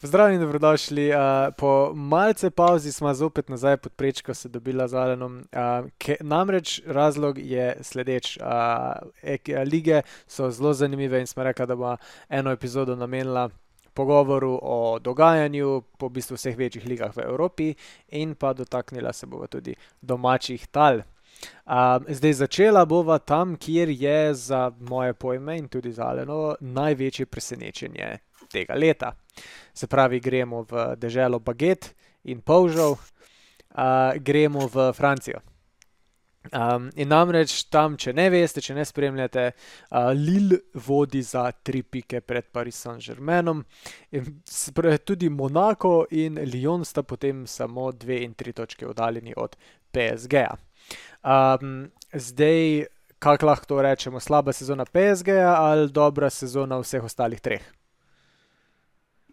Pozdravljeni, dobrodošli. Uh, po malce pauzi smo zopet nazaj pod prečko, se dobila z Alenom. Uh, ke, namreč razlog je sledeč. Uh, ek, lige so zelo zanimive in smo rekli, da bo eno epizodo namenila pogovoru o dogajanju po v bistvu vseh večjih ligah v Evropi in pa dotaknila se bo tudi domačih tal. Uh, zdaj začela bova tam, kjer je za moje pojme in tudi za Aleno največje presenečenje tega leta. Se pravi, gremo v deželo Baget in Povžal, uh, gremo v Francijo. Um, in namreč tam, če ne veste, če ne spremljate, uh, Lille vodi za tri pike pred Paris Saint-Germainom, tudi Monako in Lyon sta potem samo dve in tri točke oddaljeni od PSG-ja. Um, zdaj, kako lahko to rečemo, slaba sezona PSG-ja ali dobra sezona vseh ostalih treh?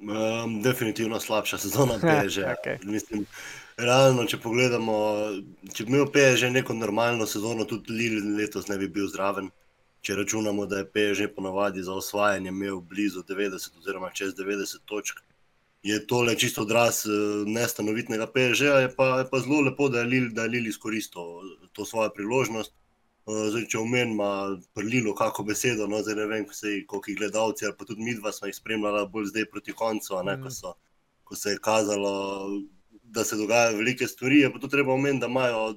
Um, definitivno slabša sezona PSG. okay. Mislim, realno, če pogledamo, če bi imel PSG neko normalno sezono, tudi Lili letos ne bi bil zraven. Če računamo, da je PSG ponavadi za osvajanje imel blizu 90 oziroma čez 90 točk, je tole čisto odraz eh, nestanovitnega PSG, je pa, je pa zelo lepo, da je Lili izkoristil to svojo priložnost. Eh, zdaj, če omenjamo prlilo, kako besedo, no, zdaj ne vem, koliko jih gledalci ali pa tudi mi dva smo jih spremljali bolj zdaj proti koncu, ne, ko, mm. so, ko se je kazalo, da se dogajajo velike stvari. Je pa to treba omeniti, da imajo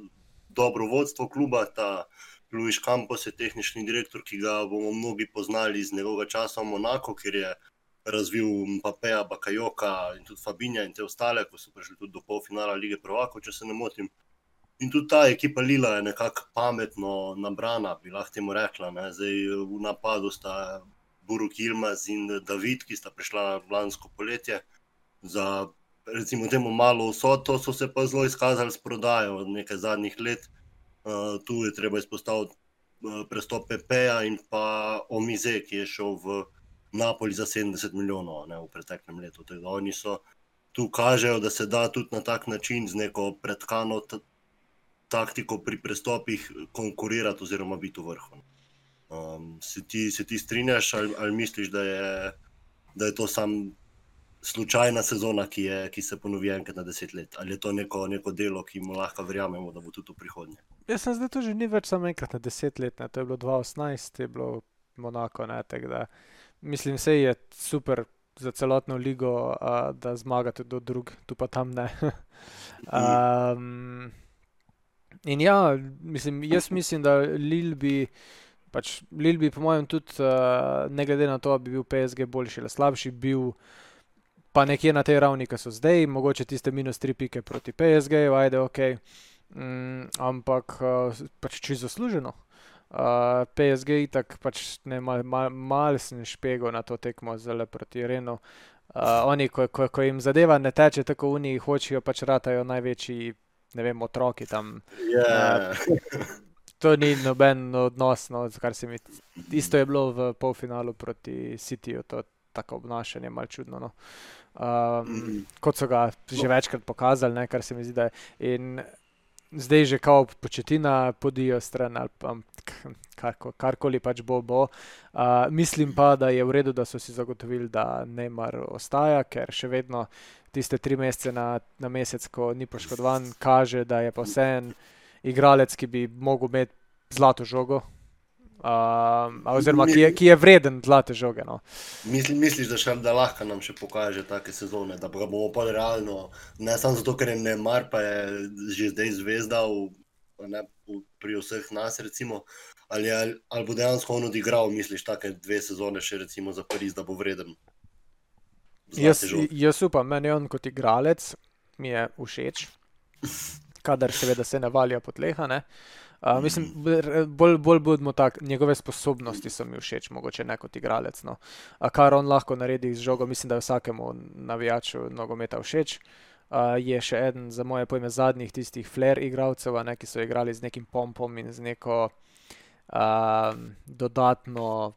dobro vodstvo kluba, ta Luis Campos je tehnični direktor, ki ga bomo mnogi poznali iz njegovega časa v Monako, kjer je razvil Papeja, Bakajoka in tudi Fabinja in te ostale, ko so prišli tudi do polfinala lige Prvako, če se ne motim. In tudi ta ekipa Lila je nekako pametno nabrana, bi lahko temu rekla. Ne. Zdaj v napadu sta Buruk Ilmaz in David, ki sta prišla lansko poletje. Za recimo temu malo vsoto so se pa zelo izkazali s prodajo od nekaj zadnjih let. Uh, tu je treba izpostaviti uh, prestop PP-ja in pa Omize, ki je šel v Napoli za 70 milijonov ne, v preteklem letu. Oni so tu kažejo, da se da tudi na tak način z neko predkano taktiko pri prestopih konkurirati, oziroma biti v vrhu. Um, se, ti, se ti strinjaš ali, ali misliš, da je, da je to samo slučajna sezona, ki, je, ki se ponovi enkrat na deset let, ali je to neko, neko delo, ki mu lahko verjamemo, da bo tudi v prihodnje? Jaz sem zdaj to že ni več samo enkrat na deset let, ne? to je bilo 2018, je bilo Monako. Ne, da, mislim, da je super za celotno ligo, uh, da zmaga tudi drug, tu pa tam ne. um, In ja, mislim, jaz mislim, da Lil bi, pač Lil bi, po mojem, tudi uh, ne glede na to, da bi bil PSG boljši ali slabši, bil pa nekje na tej ravni, ki so zdaj, mogoče tiste minus tri pike proti PSG, ajde, ok. Mm, ampak uh, pač čisto zasluženo. Uh, PSG je tako, pač ne mal, mal, mal sem špegel na to tekmo zelo proti Renu. Uh, oni, ko, ko, ko jim zadeva ne teče, tako oni hočejo pač ratajo največji ne vem, otroki tam. Yeah. Uh, to ni noben odnos, no, kar se mi. Isto je bilo v polfinalu proti Cityju, to tako obnašanje, malo čudno. No. Um, mm -hmm. Kot so ga že večkrat pokazali, ne, kar se mi zdi, da je. In zdaj že kao početina podijo stran ali pa karkoli pač bo. bo. Uh, mislim pa, da je v redu, da so si zagotovili, da Neymar ostaja, ker še vedno tiste tri mesece na, na mesec, ko ni poškodovan, kaže, da je pa vse en igralec, ki bi mogel imeti zlato žogo. Uh, oziroma, ki je, ki je vreden zlate žoge. No. Misli, misliš, da, še, da lahko nam še pokaže take sezone, da ga bomo pa realno, ne samo zato, ker je ne mar, pa je že zdaj zvezda v, ne, v, pri vseh nas, recimo, ali, ali, ali bo dejansko on odigral, misliš, take dve sezone še recimo za Pariz, da bo vreden. Jaz, jaz upam, meni on kot igralec mi je všeč, kadar seveda se ne valja po tleh. Uh, mislim, bolj, bolj budemo tako, njegove sposobnosti so mi všeč, mogoče ne kot igralec. No. Uh, kar on lahko naredi z žogo, mislim, da je vsakemu navijaču nogometa všeč. Uh, je še eden, za moje pojme, zadnjih tistih flair igralcev, ne, ki so igrali z nekim pompom in z neko uh, dodatno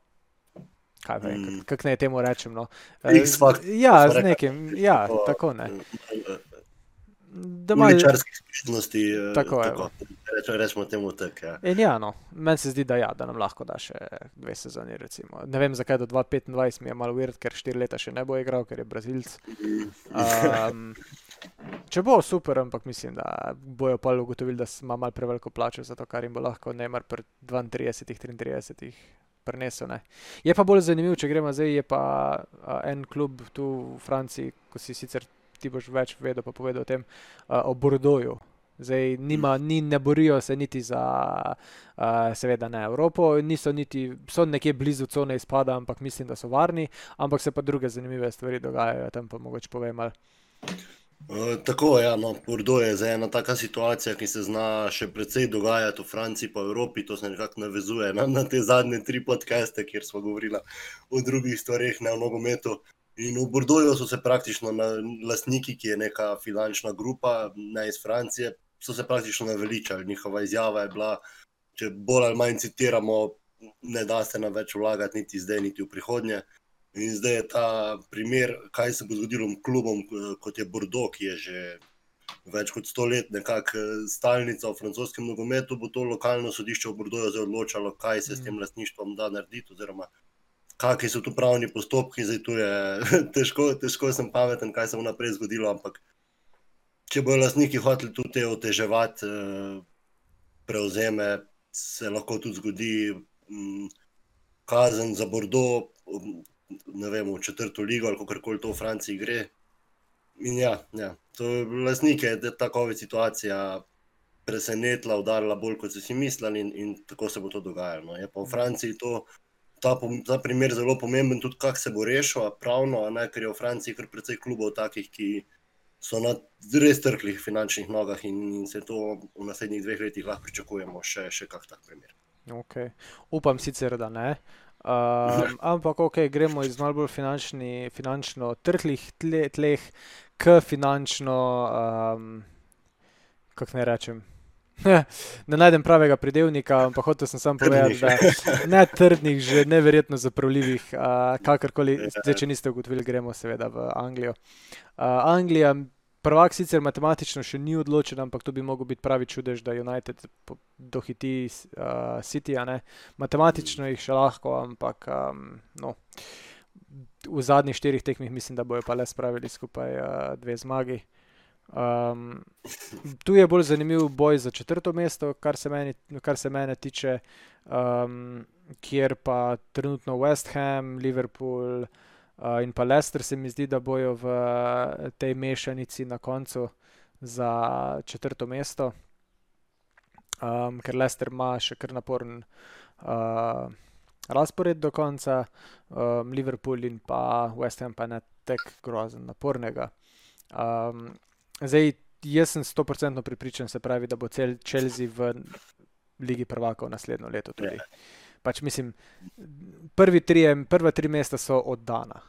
kaj vem, mm. kako naj temu rečem. No. X-Factor. Ja, z nekim, ja, tako ne. Da imaš čarske sposobnosti. Tako je. Tako, rečemo, rečemo temu tako. Ja. Ja, no, meni se zdi, da, ja, da nam lahko da še dve sezoni. Recimo. Ne vem, zakaj do 2025 mi je malo uvert, ker štiri leta še ne bo igral, ker je Brazilc. Um, če bo super, ampak mislim, da bojo pa ugotovili, da ima malo preveliko plačo za to, kar jim bo lahko ne mar pri 32, 33. Prenesel, je pa bolj zanimivo, če gremo zdaj. Je pa uh, en klub tu v Franciji, ko si sicer ti boš več vedel, pa povedal o tem, uh, o Bordoju. Zdaj, nima, ni, ne borijo se niti za, uh, seveda, ne Evropo, niso niti, so nekje blizu cone izpada, ampak mislim, da so varni, ampak se pa druge zanimive stvari dogajajo, tam pa mogoče povem. Uh, tako je, ja, no, Bordo je ena taka situacija, ki se zna še precej dogajati v Franciji, pa v Evropi. To se nekako navezuje na, na te zadnje tri podcaste, kjer smo govorili o drugih stvarih, ne o nogometu. In v Bordoju so se praktično na, lastniki, ki je neka finančna grupa, ne iz Francije, so se praktično naveličali. Njihova izjava je bila, če bolj ali manj citiramo, ne da se nam več vlagati, niti zdaj, niti v prihodnje. In zdaj je ta primer, kaj se bo zgodilo s klubom, kot je Bordeaux, ki je že več kot sto let nekakšna stalnica v francoskem nogometu. Bo to lokalno sodišče v Bordeauxu zdaj odločalo, kaj se s tem lastništvom da narediti, oziroma kakšni so tu pravni postopki. Zdaj tu je težko, težko sem pameten, kaj se bo naprej zgodilo. Ampak če bodo lastniki hoteli tudi te oteževati, eh, prevzeme, se lahko tudi zgodi mm, kazen za Bordeaux, ne vem, v četrto ligo ali kako koli to v Franciji gre. In ja, ja to je lastnike, da je takova situacija. Presenetila, udarila bolj kot so si mislili, in, in tako se bo to dogajalo. No. Je pa v Franciji to, ta, ta primer zelo pomemben, tudi kako se bo rešil, pravno, ne, ker je v Franciji kar precej klubov takih, ki so na res trhlih finančnih nogah in, se to v naslednjih dveh letih lahko pričakujemo, še, še kak tak primer. Okay. Upam sicer, da ne. Um, ampak, ok, gremo iz malo bolj finančni, finančno trhlih tle, tleh k finančno, um, kako naj rečem. Ne najdem pravega pridevnika, ampak hotel sem samo povedati, da ne trdnih, že neverjetno zapravljivih, uh, kakorkoli, zdaj, če niste ugotovili, gremo seveda v Anglijo. Uh, Anglija, prvak sicer matematično še ni odločen, ampak to bi mogel biti pravi čudež, da United dohiti uh, City, matematično jih še lahko, ampak um, no. V zadnjih štirih tekmih mislim, da bojo pa le spravili skupaj uh, dve zmagi. Um, tu je bolj zanimiv boj za četrto mesto, kar se meni, kar se mene tiče, um, kjer pa trenutno West Ham, Liverpool uh, in pa Leicester se mi zdi, da bojo v tej mešanici na koncu za četrto mesto, um, ker Leicester ima še kar naporen. Uh, Razpored do konca, um, Liverpool in pa West Ham pa ne tek grozen, napornega. Um, Zdaj, jaz sem 100% pripričan, se pravi, da bo cel Chelsea v Ligi prvakov naslednjo leto. Tudi. Ja. Pač mislim, tri, prva tri mesta so oddana.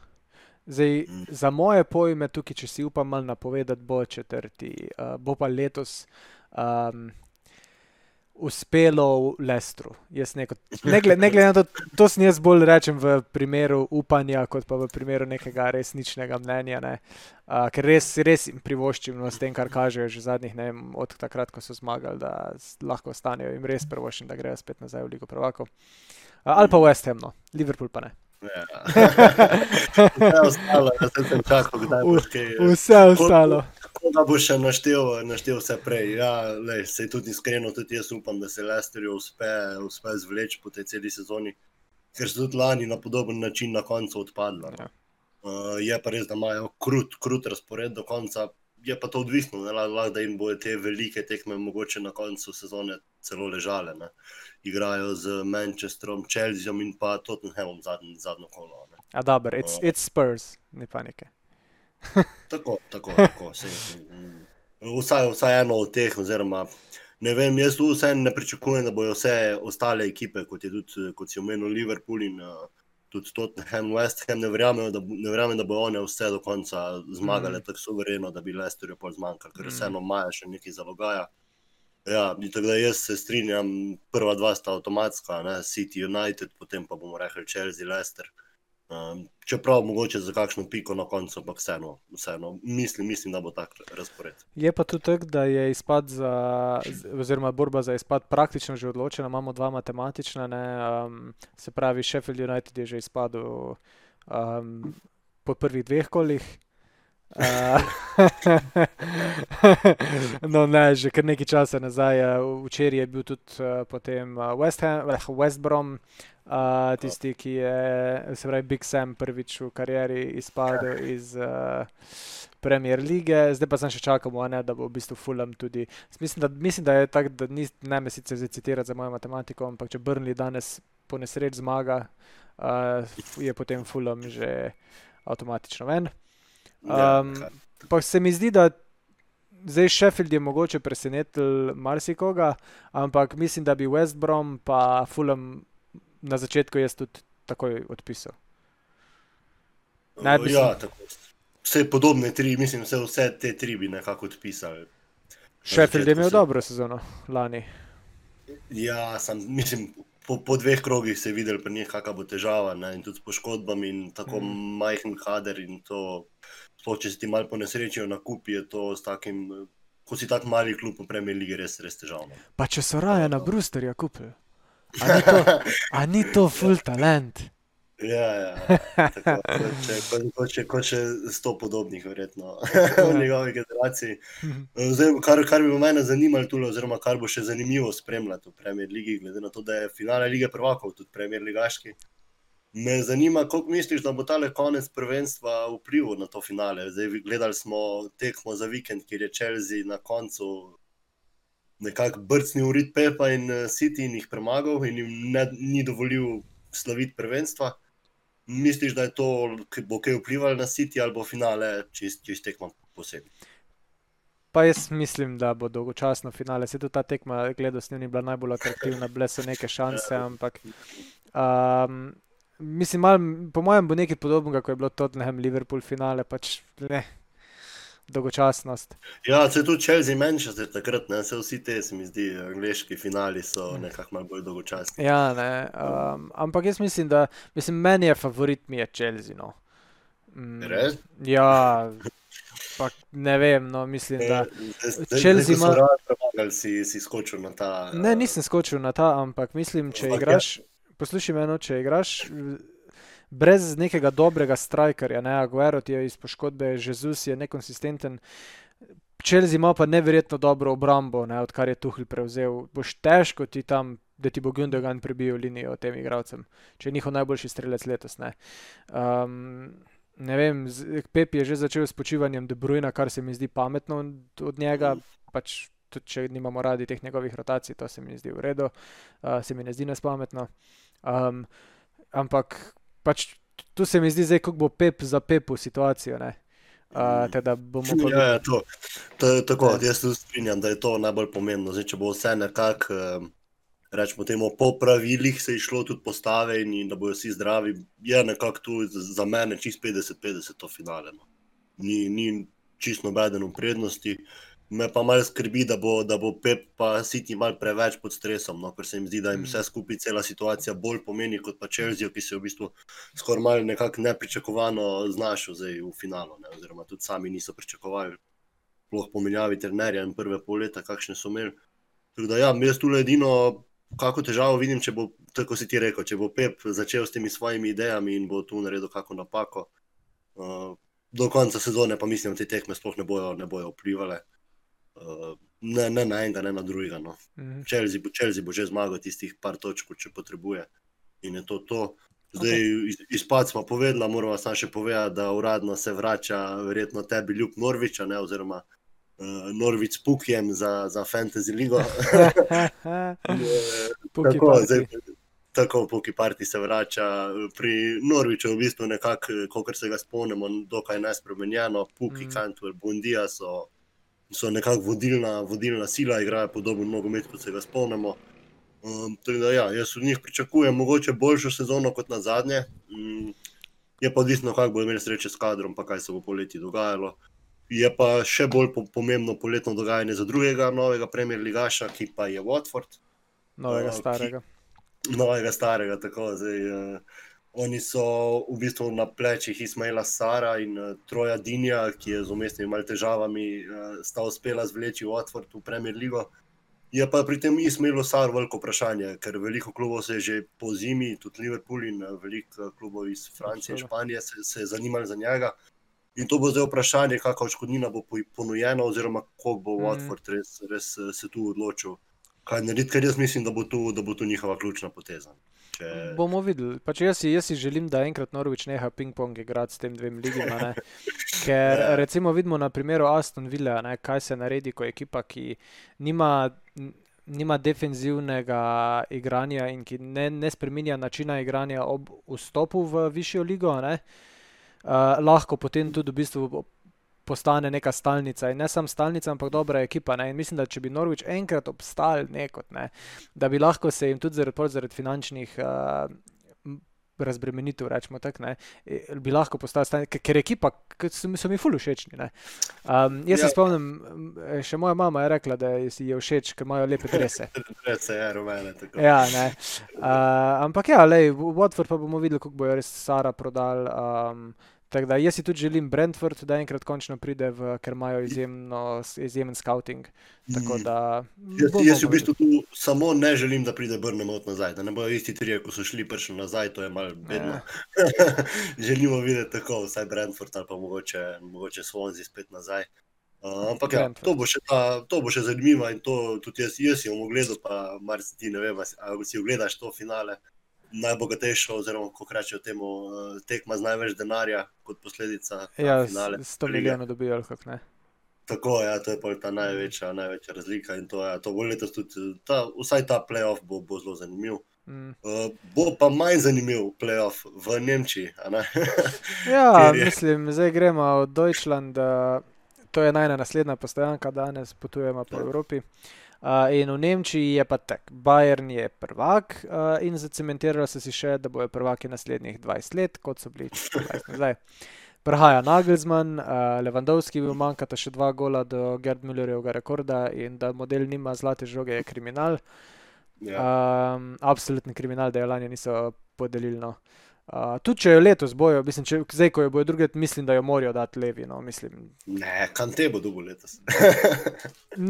Zdaj, mm. za moje pojme, tukaj, če si upam malo napovedati, bo četrti, uh, bo pa letos. Um, uspelo v Lestru. Neko, ne, gled, ne glede na to, to sem jaz bolj rečem v primeru upanja, kot pa v primeru nekega resničnega mnenja. Ne. Uh, ker res, res jim privoščim no, s tem, kar kažejo že zadnjih, ne vem, od takrat, ko so zmagali, da lahko ostanejo in res privoščim, da grejo spet nazaj v Ligo Prvako. Uh, ali pa West Ham, no. Liverpool pa ne. Ja. vse ostalo, da se čakal, kdaj boš kaj. Vse ostalo. Da bo še naštel, naštel vse prej. Ja, lej, se tudi iskreno, tudi jaz upam, da se Lesterju uspe, uspe zvleči po tej celi sezoni, ker so tudi lani na podoben način na koncu odpadli. Ja. Uh, je pa res, da imajo krut, krut razpored do konca. Je pa to odvisno, lahko da jim bodo te velike tekme mogoče na koncu sezone celo ležale. Ne. Igrajo z Manchesterom, Chelseaom in pa Tottenhamom zadnjo, zadnjo kolo. Ne. A dobro, it's, uh, it's Spurs, ni panike tako, tako, tako. Vsaj, vsaj eno od teh, oziroma ne vem, jaz tu vseeno ne pričakujem, da bodo vse ostale ekipe, kot je tudi, kot si omenil, Liverpool in uh, tudi Tottenham, West Ham, ne verjamem, da, ne verjamem, da bodo one vse do konca zmagale mm. tako suvereno, da bi Leicesterju pol zmanjkalo, ker mm. vseeno imajo še nekaj zalogaja. Ja, tako da jaz se strinjam, prva dva sta avtomatska, ne, City United, potem pa bomo rekli Chelsea, Leicester. Um, čeprav mogoče za kakšno piko na koncu, ampak vseeno, vseeno mislim, mislim, da bo tak razpored. Je pa tudi tako, da je izpad za, oziroma borba za izpad praktično že odločena. Imamo dva matematična, um, se pravi, Sheffield United je že izpadel um, po prvih dveh kolih. Uh, no, ne, že kar nekaj časa nazaj, včeraj je bil tudi uh, potem West, Ham, West Brom, uh, tisti, ki je, se pravi, Big Sam prvič v karieri izpadel iz uh, Premier lige, zdaj pa sem še čakal, ne, da bo v bistvu Fulham tudi. Mislim, da, mislim, da je tako, da ni, ne me sicer citirati za mojo matematiko, ampak če Brnli danes po nesreč zmaga, uh, je potem Fulham že avtomatično ven. Um, pa se mi zdi, da zdaj Sheffield je mogoče presenetil marsikoga, ampak mislim, da bi West Brom pa Fulham na začetku jaz tudi takoj odpisal. Mislim, ja, tako. Vse podobne tri, mislim, vse, vse te tri bi nekako odpisali. Sheffield je imel si... dobro sezono lani. Ja, sem, mislim, po, po dveh krogih se je videl, da je kakšna bo težava, ne? in tudi s poškodbami, in tako mm. majhen kader. To, to, če si ti malo ponesrečijo na kupi, je to s takim, ko si tako mali klub, v Premier League, res, res težavno. Pa če so raje na Brusterju kupili, a ni to, a ni to full talent. Ja, ja. Tako, če hoče sto podobnih, verjetno, v njegovi generaciji. Zdaj, kar, kar bi me mene zanimalo, tule, oziroma kar bo še zanimivo spremljati v Premier League, glede na to, da je finale lige prvakov, tudi Premier League. Me zanima, kako misliš, da bo ta konec prvenstva vplival na to finale. Zdaj, gledali smo tekmo za vikend, kjer je Chelsea na koncu nekako brcnil urit Pepa in eh, City in jih premagal in jim ne, ni dovolil slaviti prvenstva. Misliš, da je to, ki bo kaj vplivalo na City ali bo finale čist, čist tekmo posebej? Pa jaz mislim, da bo dolgočasno finale. Se tudi ta tekma, gledal sem, ni bila najbolj atraktivna, bile so neke šanse, ampak. Um, mislim, mal, po mojem, bo nekaj podobnega, kot je bilo Tottenham, Liverpool finale. Pač, dolgočasnost. Ja, se tudi Chelsea, Manchester, takrat ne, se vsi te, se mi zdi, angliški finali so mm. nekako malo bolj dolgočasni. Ja, ne, um, ampak jaz mislim, da mislim, meni je favorit mi je Chelsea. No. Mm, Res? Ja. Pa ne vem, no, mislim, da Chelsea ima. Ima... Si, si skočil na ta. Ne, nisem skočil na ta, ampak mislim, če igraš, poslušaj me, no, če igraš brez nekega dobrega strajkarja, ne Aguero, ti je iz poškodbe, Jezus je nekonsistenten. Chelsea ima pa neverjetno dobro obrambo, ne, odkar je Tuhl prevzel. Boš težko ti tam, da ti bo Gundogan prebil linijo tem igralcem, če je njihov najboljši strelec letos. Ne. Um, ne vem, Pep je že začel s počivanjem De Bruyna, kar se mi zdi pametno od njega. Pač Tudi, če nimamo radi teh njegovih rotacij, to se mi zdi v redu, uh, se mi ne zdi nespametno. Um, ampak pač tu se mi zdi, zdaj, kako bo pep za pepu situacijo. Uh, teda bomo pa... ja, ja, to, to, tako, ja. Jaz se strinjam, da je to najbolj pomembno. Zdaj, če bo vse nekako, rečemo, temu, po pravilih se je šlo tudi postave in, in da bodo vsi zdravi, je nekako tu za mene čist 50-50 to finale. No. Ni, ni čisto nobeden v prednosti. Uh, Me pa malo skrbi, da bo, da bo Pep pa City malo preveč pod stresom, no? ker se jim zdi, da jim vse skupaj cela situacija bolj pomeni kot pa Chelsea, ki se je v bistvu skoraj malo nekako nepričakovano znašel v finalu. Ne? Oziroma, tudi sami niso pričakovali, sploh pomenjavi trenerja in prve pol leta, kakšne so imeli. Tako da, ja, jaz tu le edino, kako težavo vidim, če bo, tako si ti rekel, če bo Pep začel s temi svojimi idejami in bo tu naredil kakšno napako. Uh, do konca sezone pa mislim, da te tekme sploh ne bojo, ne bojo vplivali. Uh, ne, ne na enega, ne na drugega. No. Mm. Chelsea, bo, Chelsea bo že zmagal tistih par točk, če potrebuje. In je to to. Zdaj, okay. izpad smo povedali, moramo samo še povedati, da uradno se vrača, verjetno tebi, ljub Norvič, oziroma uh, Norvič s Pukjem za, za Fantasy Ligo. tako, zdaj, tako Puki Parti se vrača. Pri Norviču je v bistvu nekako, kot se ga spomnimo, dokaj nespremenjeno. Puki, mm. Kantor, Bundija so so nekako vodilna, vodilna sila, igrajo podobno nogomet, kot se ga spomnimo. Um, da, ja, jaz od njih pričakujem mogoče boljšo sezono kot na zadnje. Um, je pa odvisno, kako bo imel sreče s kadrom, pa kaj se bo poleti dogajalo. Je pa še bolj po, pomembno poletno dogajanje za drugega, novega Premier Ligaša, ki pa je Watford. Novega uh, starega. Ki, novega starega, tako zdaj. Uh, Oni so v bistvu na plečih Ismaila Sara in uh, Troja Dinja, ki je z umestnimi mal težavami uh, sta uspela zvleči Watford v Premier League. Je pa pri tem Ismailu Sar veliko vprašanje, ker veliko klubov se je že po zimi, tudi Liverpool in veliko klubov iz Francije in Španije se, se je zanimali za njega. In to bo zdaj vprašanje, kakšna odškodnina bo ponujena, oziroma kako bo mm. Watford res, res se tu odločil. Kaj narediti, ker jaz mislim, da bo tu, da bo tu njihova ključna poteza. Če... Bomo videli. Pač jaz, si, jaz si želim, da enkrat Norvič neha ping-pong igrati s tem dvem ligama. Ker ja. recimo vidimo na primeru Aston Villa, ne, kaj se naredi, ko ekipa, ki nima. Nima defenzivnega igranja in ki ne, ne spremenja načina igranja ob vstopu v višjo ligo, uh, lahko potem tudi v bistvu postane neka stalnica. In ne samo stalnica, ampak dobra ekipa. Ne? In mislim, da če bi Norvič enkrat obstal nekot, ne? da bi lahko se jim tudi zaradi, zaradi finančnih. Uh, Razbremenitev, rečemo tako, e, bi lahko postal stalnica, ker ekipa, ki so, so mi fulu všečni. Um, jaz ja. se spomnim, še moja mama je rekla, da si je všeč, ker imajo lepe drese. Drese, ja, rumene. Ja, uh, ampak ja, lej, Watford pa bomo videli, kako bojo res Sara prodal. Um, Tako da jaz si tudi želim Brentford, da enkrat končno pride, v, ker imajo izjemno, izjemen scouting. Da, jaz, jaz v bistvu tu samo ne želim, da pride Brnemo nazaj, da ne bojo isti tri, ko so šli prišli nazaj, to je malo bedno. Ja. Želimo videti tako, vsaj Brentford ali pa mogoče, mogoče Swansea spet nazaj. Uh, ampak ja, to, bo ta, to bo še zanimivo in to tudi jaz, jaz si bom ogledal, pa marsikaj ti ne vem, ali si ogledaš to finale najbogatejšo, oziroma kako rečejo temu, eh, tekma z največ denarja, kot posledica. Ja, finale, 100 milijonov dobijo, kako ne. Tako je, ja, to je ta največja, največja razlika. To, ja, to bo letos tudi, ta, vsaj ta playoff bo, bo zelo zanimiv. Mm. Uh, bo pa manj zanimiv playoff v Nemčiji. ja, mislim, zdaj gremo od Deutschlanda. To je najna naslednja postojanka, danes potujemo po ja. Evropi. Uh, in v Nemčiji je pa tak, Bayern je prvak uh, in zacementirali so si še, da bojo prvaki naslednjih 20 let, kot so bili 20 zdaj. Prihaja Nagelsmann, uh, Levandovski bi manjkata še dva gola do Gerd Müllerjevega rekorda in da model nima zlate žoge, je kriminal. Yeah. Ja. Um, absolutni kriminal, da je lani niso podelili. No. Uh, tudi če jo letos bojo, mislim, če, zdaj, ko jo bojo druge, mislim, da jo morajo dati levi. No, ne, kam te bo dolgo letos.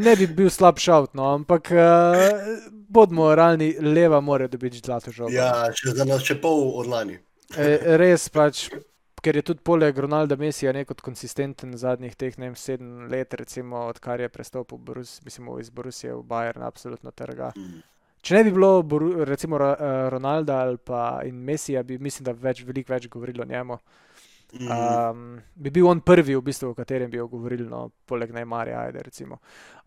ne bi bil slab šaut, no, ampak uh, bodimo realni, leva mora dobiti zlato žogo. Ja, še za nas, če pol od lani. e, res pač. Ker je tudi poleg Ronalda Messija nekot konsistenten zadnjih teh ne vem, sedem let, recimo, odkar je prestopil Brus, mislim, iz Brusije v Bayern, absolutno trga. Mm. Če ne bi bilo, recimo, eh, Ronalda ali pa Mesija, bi mislim, da več, veliko več govorili o njemu. Um, bi bil on prvi, v bistvu, o katerem bi govorili, no, poleg Neymarja, ajde, recimo.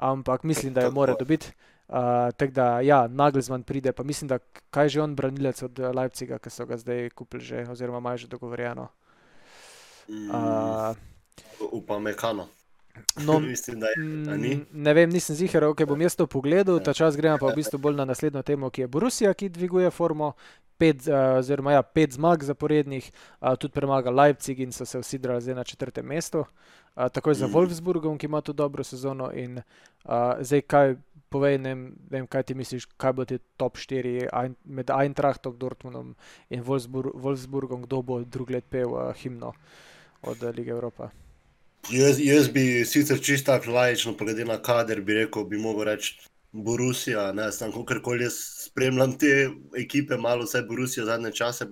Ampak mislim, da jo mora dobiti. Uh, Tako da, ja, Nagelsmann pride, pa mislim, da kaj že on branilec od Leipziga, ki so ga zdaj kupili, že, oziroma imajo že dogovorjeno. Uh, Upam, Mekano. No, Mislim, je, mm, ne vem, nisem zihar, kaj bom jaz to pogledal. Ta čas gremo pa v bistvu bolj na naslednjo temo, ki je Borusija, ki dviguje formo. Pet, uh, oziroma, ja, pet zmag zaporednih, uh, tudi premaga Leipzig in so se usidrali zdaj na četrtem mestu. Uh, takoj za mm. Wolfsburgom, ki ima tu dobro sezono. In, uh, zdaj, kaj povej, ne vem, kaj ti misliš, kaj bo ti top 4 ein, med Eintrachtom, Dortmundom in Wolfsburg, Wolfsburgom, kdo bo drugi let pel uh, himno od Lige Evropa. Jaz, jaz bi sicer čisto tako lajično, glede na kader, bi rekel, bi mogel reči Borusija. Ne, sem kakorkoli jaz spremljam te ekipe, malo vse Borusija zadnje čase.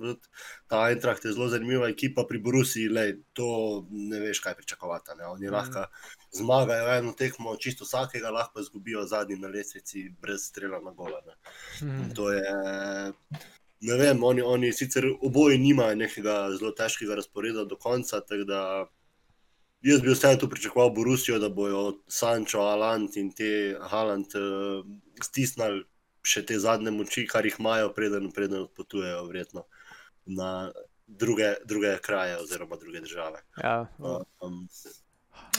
Ta Eintracht je zelo zanimiva ekipa pri Borusiji, lej, to ne veš, kaj pričakovati. Ne. Oni mm. lahko zmagajo eno tekmo, čisto vsakega, lahko izgubijo zadnji na lesnici, brez strela na gola. Mm. To je. Ne vem, oni, oni sicer oboji nimajo nekega zelo težkega razporeda do konca, tako da Jaz bi vseeno tu pričakoval Borusijo, da bojo Sančo, Alant in te Haland uh, stisnili še te zadnje moči, kar jih imajo, preden, preden odpotujejo vredno na druge, druge kraje oziroma druge države. Ja, uh, um,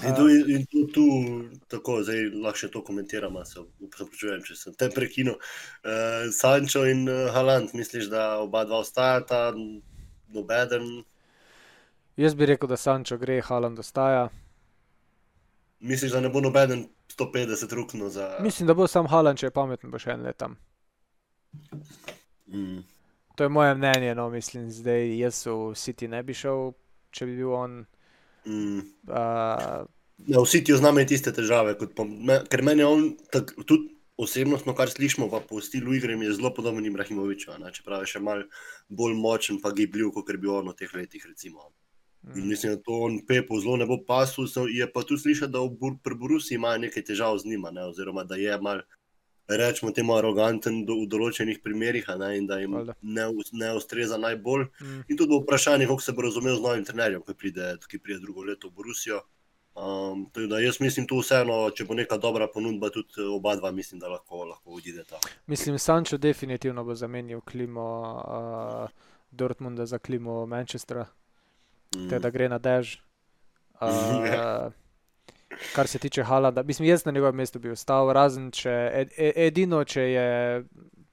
in tu, in tu, tu tako, zdaj lahko še to komentiramo, se upravičujem, če sem te prekinil. Uh, Sančo in Haland, misliš, da oba dva ostajata, nobeden? Jaz bi rekel, da Sančo gre, Haland ostaja. Misliš, da ne bo noben 150 rukno za. Mislim, da bo sam Haland, če je pameten, bo še en let tam. Mm. To je moje mnenje, no, mislim, zdaj jaz v City ne bi šel, če bi bil on. Mm. Uh, ja, v City znamo tiste težave, po, me, ker meni je on tak, tudi osebnostno, kar slišimo, pa po stilu igre je zelo podoben Ibrahimoviču, čeprav je še mal bolj močen, pa gibljiv, kot bi on v teh letih. Recimo. In mm. mislim, da to on Pepo zelo ne bo pasul, je pa tudi slišati, da v Brusi ima nekaj težav z njima, ne? oziroma da je mal. Rečemo temu aroganten do, v določenih primerih, ne, in da jim ne, ne ustreza najbolj. Mm. In tudi vprašanje, kako se bo razumel z novim trenerjem, ki pride, ki pride drugo leto v Brusijo. Um, da jaz mislim, da vseeno, če bo neka dobra ponudba, tudi oba dva, mislim, da lahko, lahko odideta. Mislim, Sancho definitivno bo zamenil klimo uh, Dortmunda za klimo Manchestra, mm. te da gre na dež. Uh, kar se tiče Halada, mislim, jaz na njegovem mestu bi ostal, razen če ed, ed, edino, če je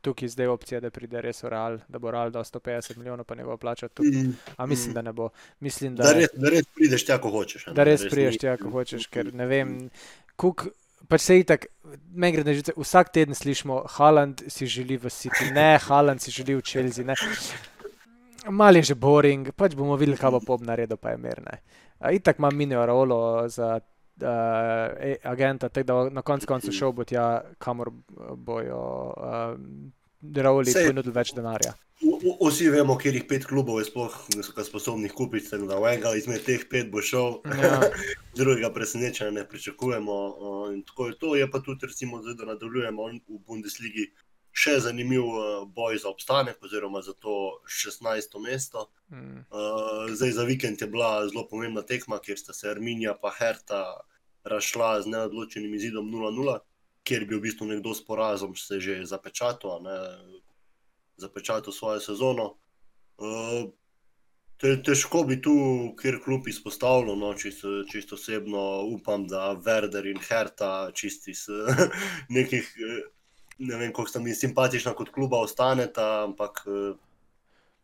tukaj zdaj opcija, da pride res v Real, da bo Real dal 150 milijonov, pa ne bo plačal tu. Mm, Ampak mislim, mm. da ne bo. Mislim, da, da, res, da res prideš tja, ko hočeš. Ne? Da res, res prideš tja, ko hočeš, ker ne vem. Kuk, pač se itak, meni gre na žice, vsak teden slišimo, Haland si želi v City, ne, Haland si želi v Chelsea. Ne. Mal je že boring, pač bomo videli, kaj bo pop naredil, pa je mirne. Itak imam minijo rolo za uh, agenta, tako da na koncu konca šel bo tja, kamor bojo uh, Rauli ponudili več denarja. Vsi vemo, kjer jih pet klubov je sploh sposobnih kupiti, tako da enega izmed teh pet bo šel, ja. drugega presenečenja ne pričakujemo. Uh, tako je to, je pa tudi, recimo, da nadaljujemo v Bundesligi. Še zanimiv uh, boj za obstanek, oziroma za to 16. mesto. Mm. Uh, zdaj, za vikend je bila zelo pomembna tekma, kjer sta se Arminija in Herta razšla z neodločenim izidom 0-0, kjer bi v bistvu nekdo s porazom se že zapečatil, ne, zapečatil svojo sezono. Uh, te, težko bi tu, kjer klub izpostavljal, no, čisto, čisto osebno upam, da Werder in Herta čisti iz nekih. Ne vem, kako sta mi simpatična kot kluba, ostaneta, ampak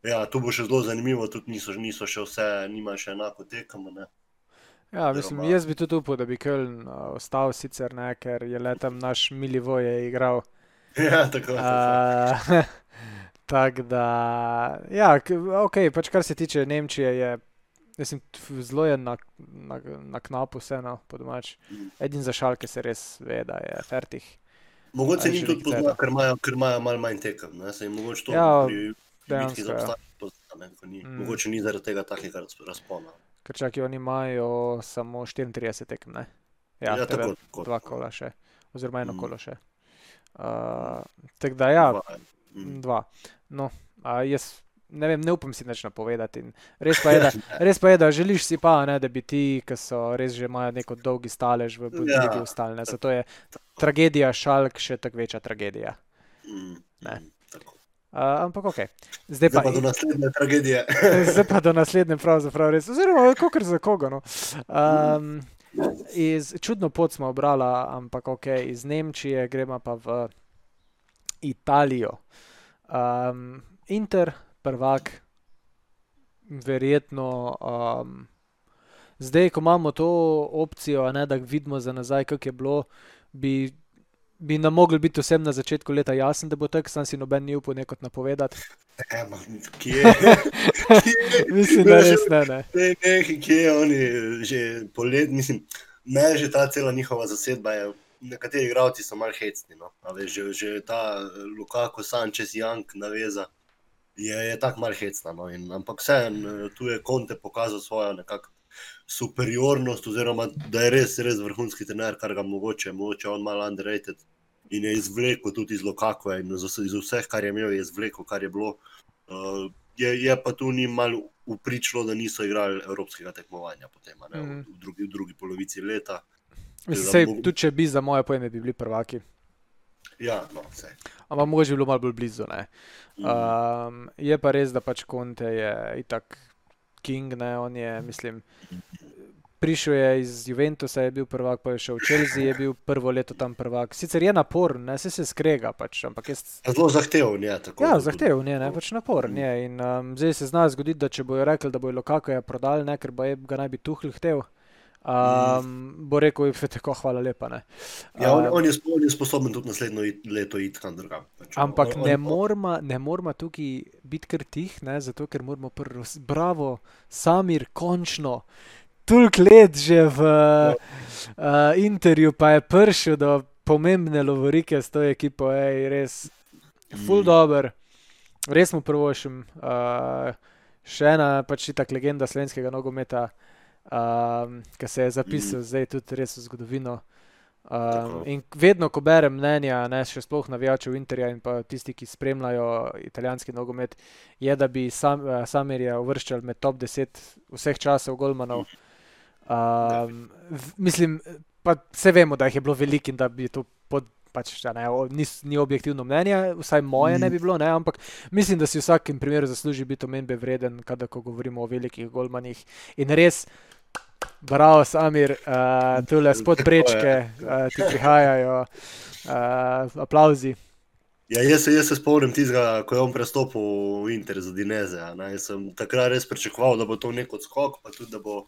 ja, tu bo še zelo zanimivo, tudi niso, niso še vse, nima še enako tekamo. Ja, mislim, jaz bi tudi upal, da bi Köln uh, ostal, sicer ne, ker je le tam naš Milivo je igral. Ja, tako. Uh, tako da, ja, ok, pač kar se tiče Nemčije, je mislim, zelo je na, na, na knapu, vseeno po domač. Mm. Edin za šalke se res ve, da je fertih. Mogoče ni tudi poznano, ker imajo, ker imajo malo manj tekem. Mogoče to ja, pri dejansko, ja. obstaja, ni, mm. mogoče ni zaradi tega takega razpona ker čakaj, oni imajo samo 34 tekem, ne? Ja, ja tako, tako, dva kola še, oziroma eno mm. kolo še. Uh, tako da, ja, dva. Mm. dva. No, a jaz ne vem, ne upam si več napovedati. Res pa, je, da, res pa je, da želiš si pa, ne, da bi ti, ki so res že imajo neko dolgi stalež v Bundesliga, ja. ustali. Zato je tragedija šalk še tako večja tragedija. Mm. Uh, ampak ok, zdaj pa, zdaj pa do naslednje tragedije. zdaj pa do naslednje, pravzaprav res. Oziroma, kako za koga. No. Um, iz, čudno pot smo obrali, ampak ok, iz Nemčije gremo pa v Italijo. Um, Inter, prvak, verjetno. Um, zdaj, ko imamo to opcijo, ne, da vidimo za nazaj, kako je bilo, bi bi nam mogli biti vsem na začetku leta jasen, da bo tako, sam si noben ni upal nekot napovedati. Kje? mislim, da res ne. ne. ne, ne kje je oni že polet, mislim, ne že ta cela njihova zasedba. Je, nekateri igralci so mal hecni. No. Veš, že, že ta Lukaku, Sančes, Jank, naveza. Je, je tako malo hecna. No. In, ampak vseeno, tu je Konte pokazal svojo nekakšno superiornost, oziroma da je res, res vrhunski trener, kar ga mogoče, mogoče on malo underrated in je izvlekel tudi iz Lokaka in iz vseh, kar je imel, je izvlekel, kar je bilo. Uh, je, je pa tu ni malo upričalo, da niso igrali evropskega tekmovanja potem, ne, mm. v, drugi, v drugi polovici leta. Sej, mogo... Tudi če bi za moje pojme bi bili prvaki. Ja, no, Ampak mogoče bi bilo malo bolj blizu. Mm. Um, je pa res, da pač Konte je itak King, ne, on je, mislim, prišel je iz Juventusa, je bil prvak, pa je šel v Chelsea, je bil prvo leto tam prvak. Sicer je naporen, ne se, se skrega. Pač, jaz... Zelo zahteven je. Ja, zahteven je, ne, pač naporen je. In um, zdaj se zna zgoditi, da če bojo rekli, da bojo Lokako je prodali, ne, ker bo je, ga naj bi tuhl htel. Um, bo rekel, da je tako, hvala lepa. Ja, on, on, je, on je sposoben tudi naslednjo leto iti kam drugam. Pač, ampak on, ne moramo mor tukaj biti kar tih, ne, zato ker moramo prvo, bravo, samir, končno. Tulk let že v uh, intervju, pa je prišel do pomembne lovorike s to ekipo, ej, res, full mm. dober, res mu prvošim. Uh, še ena pač ta legenda slovenskega nogometa um, ki se je zapisal mm. zdaj tudi res v zgodovino. Um, in vedno, ko berem mnenja, ne še sploh navijačev Interja in pa tisti, ki spremljajo italijanski nogomet, je, da bi sam, uh, Samirja uvrščal med top 10 vseh časov Golmanov. Um, v, mislim, pa vse vemo, da jih je bilo veliko in da bi to pod. Pač, ne, ni, ni objektivno mnenje, vsaj moje ne bi bilo, ne, ampak mislim, da si v vsakem primeru zasluži biti omembe vreden, kadar govorimo o velikih golmanih. In res, Bravo, Samir, uh, tu le spod prečke, uh, ti prihajajo, uh, aplauzi. Ja, jaz, jaz se spomnim tistega, ko je on prestopil v Inter za Dineze. Jaz sem takrat res pričakoval, da bo to nek odskok, pa tudi da bo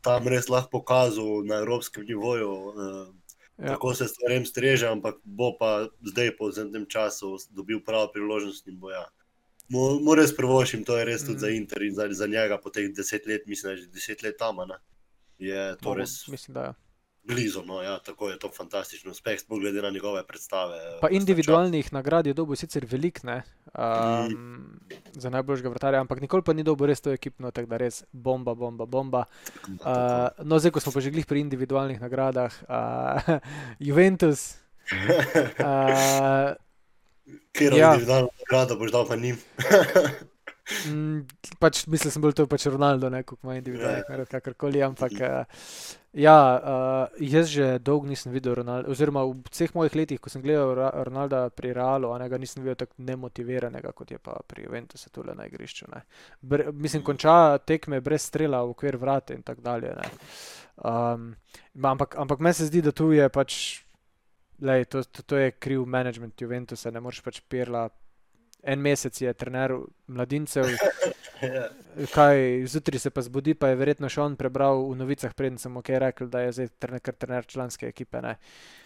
tam res lahko pokazal na evropskem nivoju, uh, ja. kako se stvarem streže, ampak bo pa zdaj po zadnjem času dobil pravo priložnost in boja. Moram res prvošim, to je res tudi mm. za Inter in za, za njega po teh deset let, mislim, da je že deset let tam. Ne? Je to Mogu, res. Mislim, da je. Blizu, no, ja, tako je to fantastičen uspeh, sploh glede na njegove predstave. Pa individualnih nagrad je dobil sicer velik, ne, um, mm. za najboljšega vrtarja, ampak nikoli pa ni dobil res to ekipno, tako da res bomba, bomba, bomba. Uh, no, zdaj, ko smo pa že glih pri individualnih nagradah, uh, Juventus. Uh, Kjer ja. individualno nagrado boš dal pa njim? Mm, pač, mislim, da sem bil to pač Ronaldo, ne kot moj individualni, yeah. kakorkoli. Ampak uh, ja, uh, jaz že dolgo nisem videl Ronaldo, oziroma v vseh mojih letih, ko sem gledal Ronalda pri Realu, ga nisem videl tako nemotiviranega, kot je pa pri Ventusu tukaj na igrišču. Bre, mislim, konča tekme brez strela v okvir vrate in tako dalje. Um, ampak ampak meni se zdi, da tu je pač. Lej, to, to, to je kriv management Juventusa, ne moreš pač pirla en mesec je trener mladincev. Ja. Kaj, zjutraj se pa zbudi, pa je verjetno še on prebral v novicah, preden sem ok rekel, da je zdaj trener, trener članske ekipe.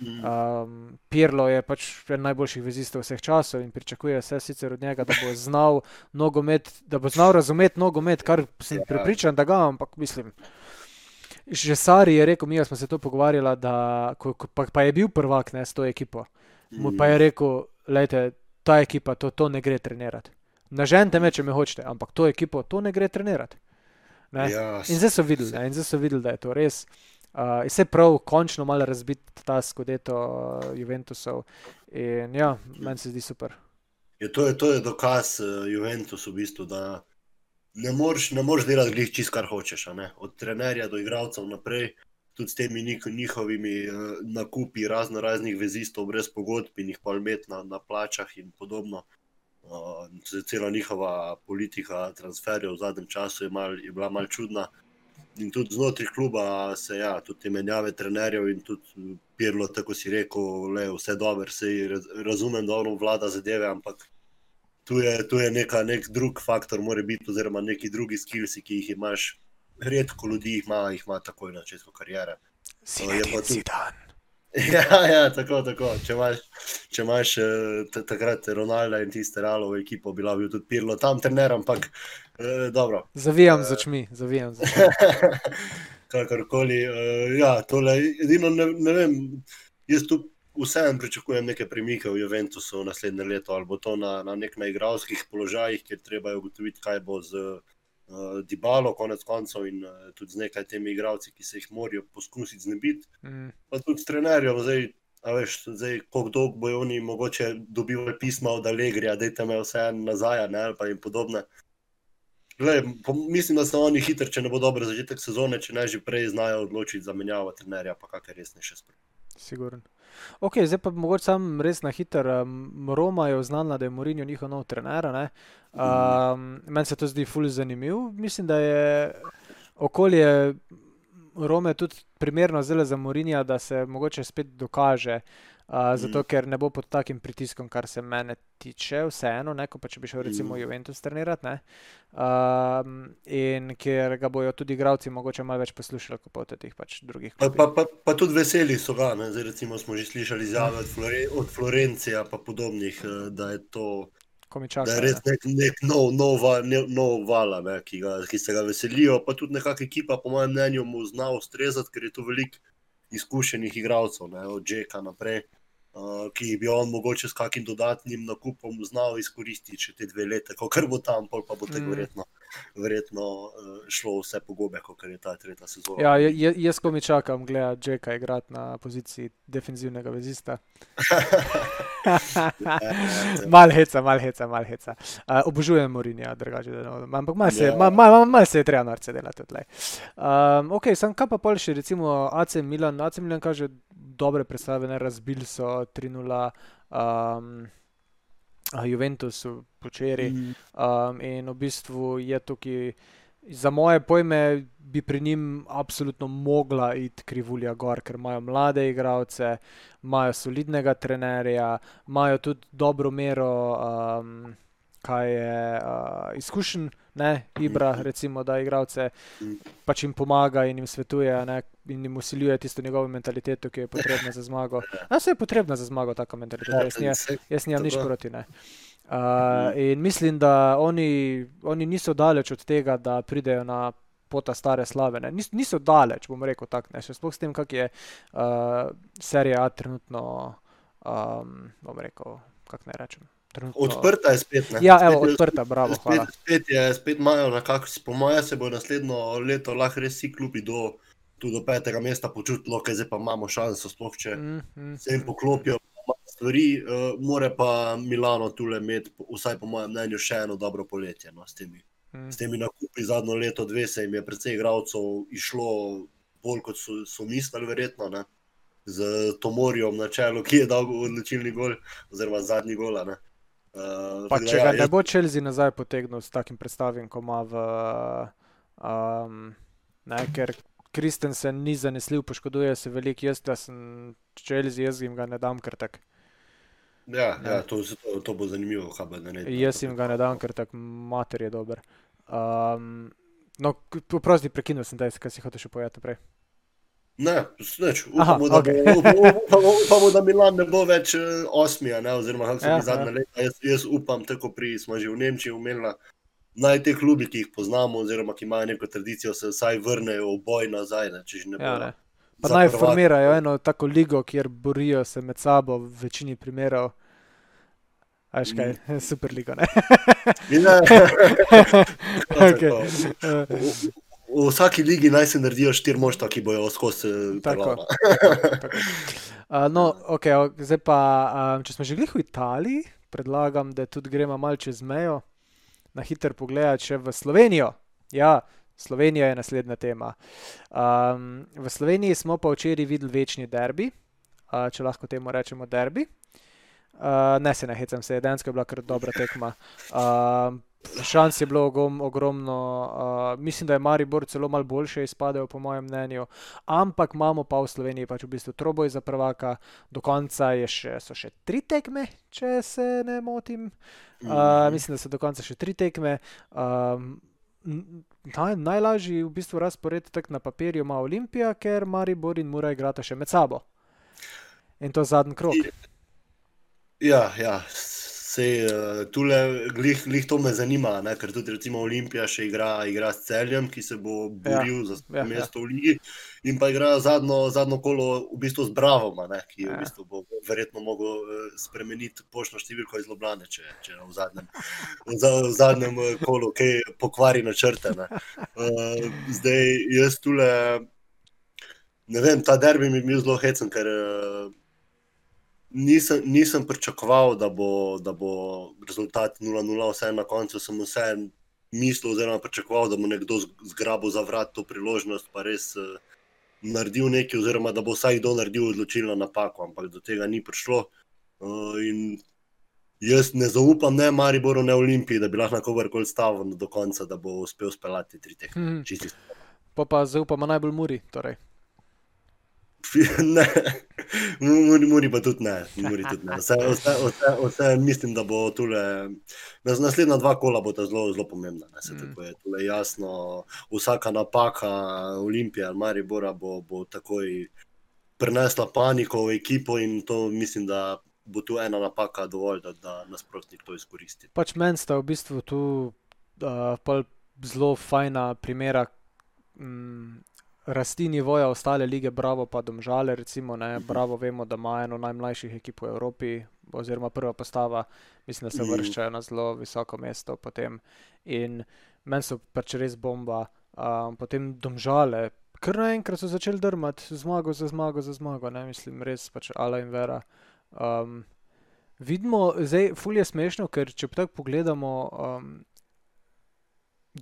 Um, Pirlo je pač en najboljših vezistov vseh časov in pričakuje se sicer od njega, da bo znal nogomet, da bo znal razumeti nogomet, kar sem ja. pripričan, da ga, ampak mislim. Že Sari je rekel, mi smo se to pogovarjali, da ko, ko, pa, pa je bil prvak ne, s to ekipo. Mu pa je rekel, lejte, ta ekipa to, to ne gre trenirati. Nažente me, če me hočete, ampak to ekipo to ne gre trenirati. Ne? Ja, in zdaj so videli, ne? in zdaj so videli, da je to res. Uh, in se prav, končno malo razbiti ta skodeto uh, Juventusov. In ja, meni se zdi super. Je, to, je, to je dokaz uh, Juventusu, v bistvu, da ne moreš delati glih čist, kar hočeš. Od trenerja do igralcev naprej tudi s temi njihovimi uh, nakupi razno raznih vezistov brez pogodb in jih pa imeti na, na plačah in podobno. Uh, cela njihova politika transferjev v zadnjem času je, mal, je bila malce čudna. In tudi znotraj kluba se ja, tudi te menjave trenerjev in tudi Pirlo, tako si rekel, le vse dobro, se razumem, da ono vlada zadeve, ampak tu je, tu je neka, nek drug faktor, mora biti, oziroma neki drugi skills, ki jih imaš redko ljudi ima, jih ima takoj na začetku karijere. Si je pa tudi dan. Ja, ja, tako, tako. Če imaš, če imaš eh, takrat Ronalda in tiste realove ekipo, bi lahko bil tudi Pirlo tam trener, ampak eh, dobro. Zavijam z očmi, zavijam z očmi. Kakorkoli, eh, ja, tole, edino ne, ne vem, jaz tu vseeno pričakujem neke premike v Juventusu naslednje leto, ali bo to na, na nek na igralskih položajih, kjer treba ugotoviti, kaj bo z uh, Dibalo, konec koncev, in uh, tudi z nekaj temi igravci, ki se jih morajo poskusiti znebiti. Mm. Pa tudi s trenerjem, zdaj, veš, zdaj kako dolgo bojo oni mogoče dobivali pisma od Allegrija, da je tam vse nazaj, ne, ali pa jim podobne. Glej, po, mislim, da so oni hitri, če ne bo dobro začetek sezone, če ne že prej znajo odločiti za menjavo trenerja, pa kakšne resnejše spremembe. Sigurno. Ok, zdaj pa mogoče sam res na hitro. Um, Roma je oznala, da je Morinjo njihov nov trener. Um, Meni se to zdi fully zanimiv. Mislim, da je okolje Rome tudi primerno zelo za Morinja, da se mogoče spet dokaže. Uh, zato, mm. ker ne bo pod takim pritiskom, kar se mene tiče, vseeno, ne, pa če bi šel recimo mm. Juventus trenirati. Um, in ker ga bojo tudi igravci mogoče malo več poslušali, kot pa od teh pač drugih. Pa, pa, pa, pa tudi veseli so ga. Zdaj, recimo smo že slišali izjave od, Flore, od Florencija in podobnih, eh, da je to. Čaka, da je res nek, nek nov, nov, nov vala, ne, ki, ga, ki se ga veselijo. Pa tudi nekakšna ekipa, po mojem mnenju, mu zna ustrezati, ker je to veliko izkušenih igralcev, ne, od Džeka naprej, uh, ki bi on mogoče s kakim dodatnim nakupom znal izkoristiti še te dve leti, ko bo tam, pa bo tako mm. verjetno, verjetno uh, šlo vse po gobe, kot je ta tretja sezona. Ja, jaz, ko mi čakam, gledam Džeka igrati na poziciji defensivnega vezista. mal heca, mal heca, mal heca. Uh, obožujem Morinja, drugače. Ampak malo se, yeah. mal, mal, mal se je treba norce delati. Um, ok, sem kaj pa pol še, recimo AC Milan. AC Milan kaže dobre predstave, ne razbil so 3-0. Um, Juventus včeraj mm. um, in v bistvu je tukaj, za moje pojme, bi pri njim absolutno mogla iti krivulja gor, ker imajo mlade igralce, imajo solidnega trenerja, imajo tudi dobro mero, um, kaj je uh, izkušen, ne, Ibra, recimo, da igralce pač jim pomaga in jim svetuje ne, in jim usiljuje tisto njegovo mentaliteto, ki je potrebna za zmago. A se je potrebna za zmago, taka mentaliteta, jaz, nje, jaz nimam nič proti. Ne. Uh, in mislim, da oni, oni niso daleč od tega, da pridejo na pota stare slave. Nis, niso daleč, bom rekel tako, še sploh s tem, kak je uh, serija A trenutno, um, bom rekel, kako naj rečem. Trenutno... Odprta je spet. Ne? Ja, evo, spet odprta, bravo. Spet, spet, je, spet imajo nekako, po mojem, se bo naslednjo leto lahko res vsi klubi do, do petega mesta počutili, ker zdaj pa imamo šanso, sploh če mm, mm, se jim poklopijo. Stvari, uh, more pa Milano tukaj imeti, vsaj po mojem mnenju, še eno dobro poletje no, s temi Mm. S temi nakupi zadnjo leto, dve, se jim je precej igralcev išlo bolj kot so, so mislili, verjetno. Ne? Z Tomorjem na čelu, ki je dal odločilni gol, oziroma zadnji gol. Uh, pa, če ja, ga ne bo Chelsea nazaj potegnil s takim predstavim, kot ima v. Um, ne, ker Kristensen ni zanesljiv, poškoduje se veliko, jaz sem Chelsea, jaz jim ga ne dam kar tak. Ja, ja to, to, to bo zanimivo, kaj bo naredil. Jaz jim ga ne dam, ker tak mater je dober. Um, no, prosti, prekinil sem te, kaj si hotel še povedati prej. Ne, neč, upamo, Aha, okay. da, bo, upamo, upamo, da Milan ne bo več uh, osmija, ne, oziroma kako se mi ja, zadnje ja. leta. Jaz, jaz upam, tako pri smo že v Nemčiji umela. Naj te klubi, ki jih poznamo, oziroma ki imajo neko tradicijo, se vsaj vrnejo v boj nazaj. Ne, ne ja, ne. Pa naj formirajo eno tako ligo, kjer borijo se med sabo v večini primerov. Ajš kaj, mm. super liga. okay. v, v vsaki ligi naj se naredijo štiri moštva, ki bojo skozi eh, tako. tako. Uh, no, okay, zdaj pa, um, če smo že v Italiji, predlagam, da tudi gremo malo čez mejo, na hiter pogled še v Slovenijo. Ja, Slovenija je naslednja tema. Um, v Sloveniji smo pa včeraj videli večni derbi, uh, če lahko temu rečemo derbi. Uh, ne se ne hecam, se je dejansko bila kar dobra tekma. Uh, šans je bilo ogrom, ogromno, uh, mislim, da je Maribor celo malo boljše izpadel, po mojem mnenju. Ampak imamo pa v Sloveniji pač v bistvu troboj za prvaka, do konca še, so še tri tekme, če se ne motim. Uh, mislim, da so do konca še tri tekme. Um, naj, najlažji v bistvu razpored tak na papirju ima Olimpija, ker Maribor in Mura igrata še med sabo. In to zadnji krok. Ja, ja. Sej, uh, tule, glih, glih to me zanima, ne? ker tudi recimo Olimpija še igra, igra s celjem, ki se bo boril ja, za ja, ja. mesto ja. v Ligi. In pa igra zadnjo, zadnjo kolo v bistvu z Bravom, ki ja. v bistvu bo verjetno mogel uh, spremeniti pošto številko iz Loblane, če, če v, zadnjem, v, v zadnjem uh, kolu kaj pokvari na črte. Uh, zdaj, jaz tule, ne vem, ta derbi mi je bil zelo hecen, ker. Uh, nisem, nisem pričakoval, da bo, da bo rezultat 0-0, vse na koncu sem vse mislil, oziroma pričakoval, da bo nekdo zgrabil za vrat to priložnost, pa res uh, naredil nekaj, oziroma da bo vsaj kdo naredil odločilno napako, ampak do tega ni prišlo. Uh, jaz ne zaupam ne Mariboru, ne Olimpiji, da bi lahko kogarkoli stavil do konca, da bo uspel speljati tri tekme. Hmm. Pa pa zaupamo najbolj Muri. Torej. ne, Muri, Muri pa tudi ne. Muri tudi ne. Vse, vse, vse, vse, mislim, da bo tule, naslednja dva kola bo ta zelo, zelo pomembna. Ne, mm. tako je tule jasno, vsaka napaka Olimpije ali Maribora bo, bo takoj prinesla paniko v ekipo in to mislim, da bo tu ena napaka dovolj, da, da nasprotnik to izkoristi. Pač meni sta v bistvu tu uh, zelo fajna primera. Mm, rasti nivoja ostale lige, bravo pa domžale, recimo, ne, bravo vemo, da ima eno najmlajših ekip v Evropi, oziroma prva postava, mislim, da se mhm. vrščajo na zelo visoko mesto potem. In meni so pač res bomba, um, potem domžale, kar naenkrat so začeli drmati, zmago za zmago za zmago, ne, mislim, res pač ala in vera. Um, vidimo, zdaj, fulje smešno, ker če tako pogledamo, um,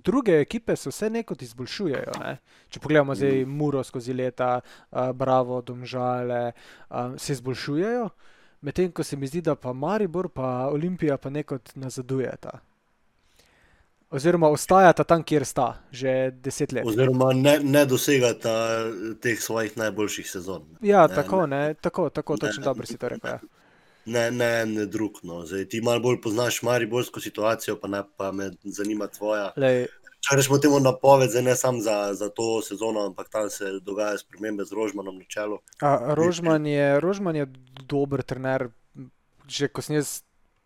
druge ekipe se vse nekot izboljšujejo. Ne? Če pogledamo zdaj mhm. Muro skozi leta, uh, Bravo, Domžale, uh, se izboljšujejo, medtem ko se mi zdi, da pa Maribor in Olimpija pa nekot nazadujeta. Oziroma, ostajata tam, kjer sta, že deset let. Oziroma, ne, ne dosegata teh svojih najboljših sezon. Ja, ne, tako, ne, tako, tako točno dobro si to rekel. Ja ne, ne, ne drug. No. Zdaj, ti malo bolj poznaš mariborsko situacijo, pa, ne, pa me zanima tvoja. Lej. Če rečemo temu napoved, zdaj ne samo za, za to sezono, ampak tam se dogajajo spremembe z Rožmanom na čelu. Rožman je, Rožman je dober trener. Že ko sem jaz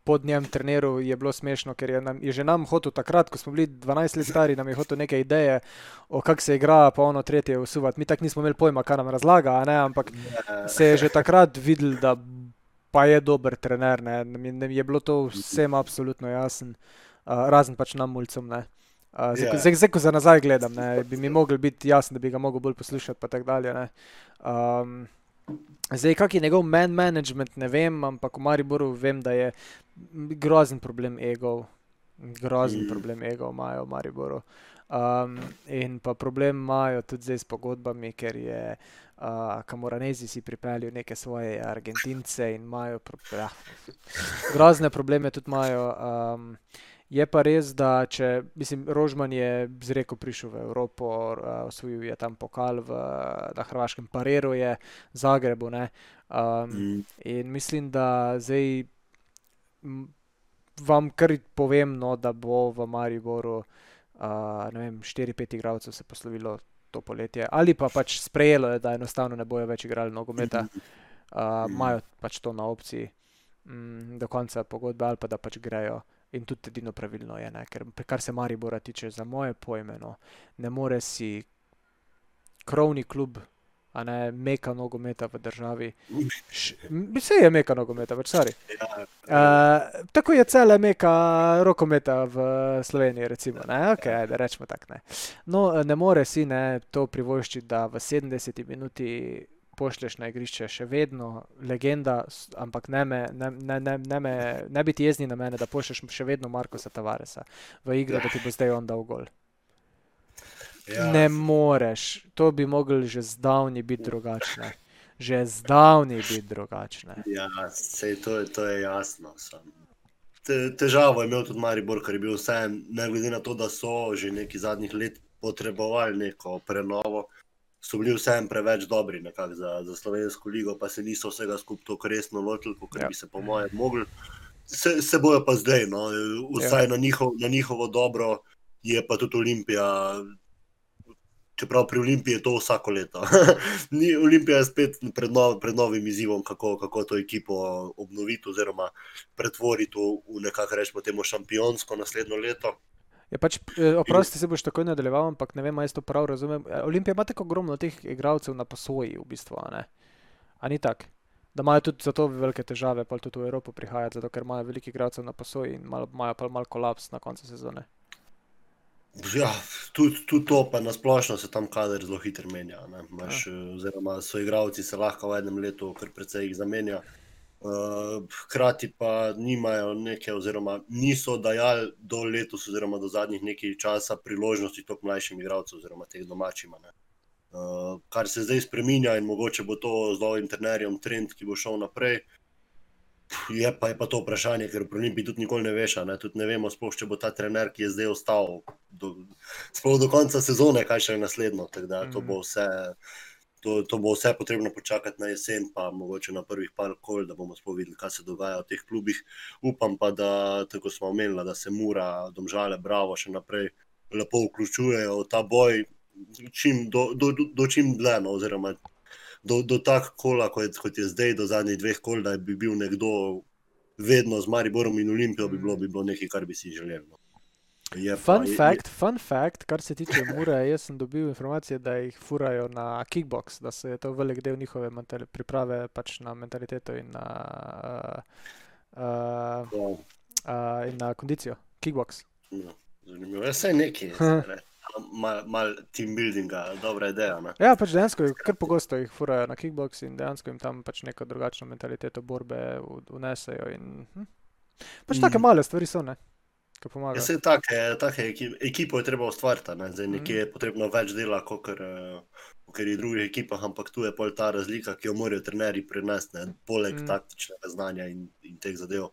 pod njem treniral, je bilo smešno, ker je, nam, je že nam hotel takrat, ko smo bili 12 let stari, nam je hotel neke ideje, o kak se igra, pa ono tretje usuvati. Mi tako nismo imeli pojma, kaj nam razlaga, ampak ne. se je že takrat videl, da pa je dober trener. Ne. Ne, je bilo to vsem absolutno jasno, uh, razen pač nam, mulcem. Uh, zdaj, yeah. zdaj, zdaj, ko za nazaj gledam, ne, bi mi mogel biti jasno, da bi ga mogel bolj poslušati. Um, zdaj, kak je njegov man management, ne vem, ampak v Mariboru vem, da je grozen problem ego. Grozen mm. problem ego imajo v Mariboru. Um, in pa problem imajo tudi zdaj s pogodbami, ker je uh, Kamoranezi si pripeljal neke svoje Argentince in imajo pro ja, grozne probleme tudi imajo. Um, je pa res, da če, mislim, Rožman je z reko prišel v Evropo, osvojil je tam pokal v, na Hrvaškem Pareru, je Zagrebu. Ne? Um, mm. In mislim, da zdaj vam kar povem, no, da bo v Mariboru uh, 4-5 igralcev se poslovilo to poletje, ali pa pač sprejelo, da enostavno ne bojo več igrali nogometa, imajo uh, pač to na opciji um, do konca pogodbe, ali pa da pač grejo. In tudi edino pravilno je, ne? ker kar se Maribora tiče, za moje pojme, no, ne more si krovni klub a ne meka nogometa v državi. Vse je meka nogometa, več stari. Uh, tako je cele meka rokometa v Sloveniji, recimo. Ne, okay, da rečemo tako. Ne. No, ne more si ne to privoščiti, da v 70 minuti. Pošlješ na igrišče, še vedno legenda, ampak ne, me, ne, ne, ne, ne, me, ne biti jezni na mene, da pošlješ še vedno Markoša Tavaresa v igro, da ti bo zdaj on dal gol. Ja. Ne moreš, to bi mogli že zdavni biti drugačne. Že zdavni biti drugačne. Ja, sej, to, je, to je jasno. Te, težavo je imel tudi Maribor, ker je bil vse, ne glede na to, da so že neki zadnjih let potrebovali neko prenovo, so bili vsem preveč dobri za, za slovensko ligo, pa se niso vsega skupaj tako resno lotili, kot ja. bi se po mojem mogli. Se, se bojo pa zdaj, no, vsaj ja. na, njihov, na njihovo dobro, je pa tudi Olimpija čeprav pri Olimpiji je to vsako leto. Olimpija je spet pred, nov, pred novim izzivom, kako, kako to ekipo obnoviti oziroma pretvoriti v, v nekako rečemo temu šampionsko naslednjo leto. Je pač, eh, oprosti se boš tako nadaljeval, ampak ne vem, ali to prav razumem. Eh, Olimpija ima tako ogromno teh igralcev na posoji, v bistvu. Ali ni tako? Da imajo tudi zato velike težave, pa tudi v Evropo prihajajo, zato ker imajo veliko igralcev na posoji in imajo pa malo kolaps na koncu sezone. Ja, tudi, tudi to, pa nasplošno se tam kader zelo hitro menja. Maš, ja. Oziroma, so igravci se lahko v enem letu kar precej jih zamenja. Uh, hkrati pa nimajo neke, oziroma niso dajali do letos, oziroma do zadnjih nekaj časa priložnosti tako mlajšim igravcem, oziroma teh domačim. Uh, kar se zdaj spremenja in mogoče bo to z novim trenerjem trend, ki bo šel naprej. Je pa, je pa to vprašanje, ker v Olimpiji tudi nikoli ne veš. Ne, tudi ne vemo, sploh, če bo ta trener, ki je zdaj ostal do, do konca sezone, kaj še je naslednjo. Da, to, bo vse, to, to bo vse potrebno počakati na jesen, pa mogoče na prvih par kol, da bomo sploh videli, kaj se dogaja v teh klubih. Upam pa, da tako smo omenili, da se mora, domžale, bravo, še naprej lepo vključujejo v ta boj, čim, do, do, do, do čim dlje. No, oziroma, do, do tako kola, kot, kot je zdaj, do zadnjih dveh kol, da bi bil nekdo vedno z Mariborom in Olimpijo, bi bilo, bi bilo nekaj, kar bi si želel. No. Je fun, pa, fact, je, fun fact, kar se tiče Mure, jaz sem dobil informacije, da jih furajo na kickbox, da se je to velik del njihove priprave pač na mentaliteto in na, uh, uh, uh, in na kondicijo. Kickbox. No, zanimivo, jaz sem nekaj malo mal team buildinga, dobra ideja. Ne? Ja, pač dejansko kar pogosto jih furajo na kickbox in dejansko jim tam pač neko drugačno mentaliteto borbe vnesejo. In, hm? Pač mm. take male stvari so, ne. Ja, se take, take ekipo je treba ustvariti, zdaj mhm. nekje je potrebno več dela, kot ker je v drugih ekipah, ampak tu je pol ta razlika, ki jo morajo trenerji prenesti, poleg mm. taktičnega znanja in, in teh zadev.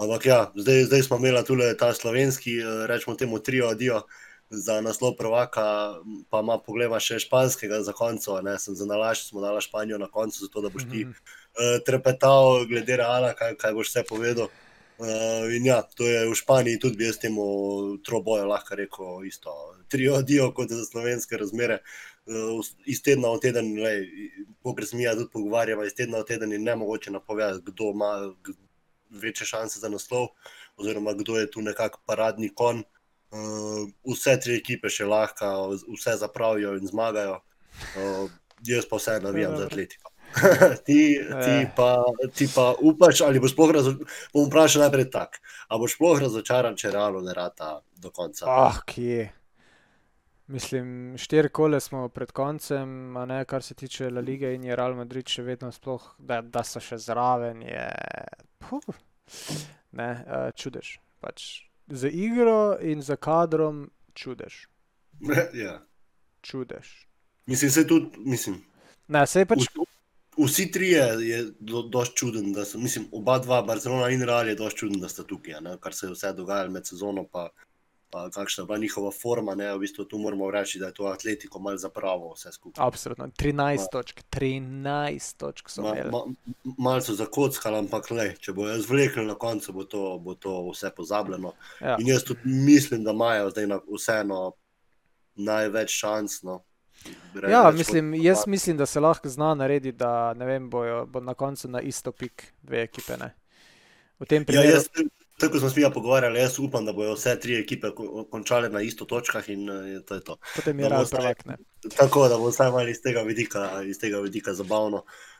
Ampak ja, zdaj, zdaj smo imeli tudi ta slovenski, eh, rečemo temu, trio, dio, za naslov prvaka, pa ima pogled še španskega za konco. Ne? Sem za nalaž, smo dali Španijo na koncu, zato da boš ti uh, trepetal, glede reala, kaj, kaj boš vse povedal. Uh, in ja, to je v Španiji tudi, jaz temu troboju lahko rekel isto. Tri odijo, kot za slovenske razmere. Uh, iz tedna v teden, kot se mi ja tudi pogovarjamo, iz tedna v teden je ne mogoče napovedati, kdo ima večje šanse za naslov, oziroma kdo je tu nekako paradni kon. Uh, vse tri ekipe še lahko, vse zapravijo in zmagajo. Uh, jaz pa vse navijam za atletiko. ti, ti, ja. pa, ti pa upaš, ali boš sploh razočaran. Bom vprašal najprej tako. Ali boš sploh razočaran, če realno ne rata do konca? Ah, kje. Mislim, štiri kole smo pred koncem, ne, kar se tiče La Lige in je Real Madrid še vedno sploh, da, da so še zraven, je puh, ne, uh, čudež. Pač za igro in za kadrom čudež. Ja. Čudež. Mislim, se tudi, mislim. Ne, se je pač. Vsi trije je do, dosti čuden, da so, mislim, oba dva, Barcelona in Real, je dosti čuden, da sta tukaj, ne? kar se je vse dogajalo med sezono, pa pa kakšna je bila njihova forma. Ne, v bistvu tu moramo reči, da je to atletiko malo zapravo, vse skupaj. Absolutno, 13 ma, točk, 13 točk so imeli. Ma, ma, malo so zakockali, ampak le, če bo jaz vlekel na koncu, bo to, bo to vse pozabljeno. Ja. In jaz tudi mislim, da imajo zdaj na, vseeno največ šans. No. Ja, mislim, jaz mislim, da se lahko zna narediti, da ne vem, bojo bo na koncu na isto pik dve ekipe. Ne. V tem primeru. Ja, jaz, Tako smo se pogovarjali, jaz upam, da bodo vse tri ekipe končale na isto točkah in uh, to je to. Potem je res pravek. Tako da bo vsaj malo iz tega vidika, iz tega vidika zabavno. Uh,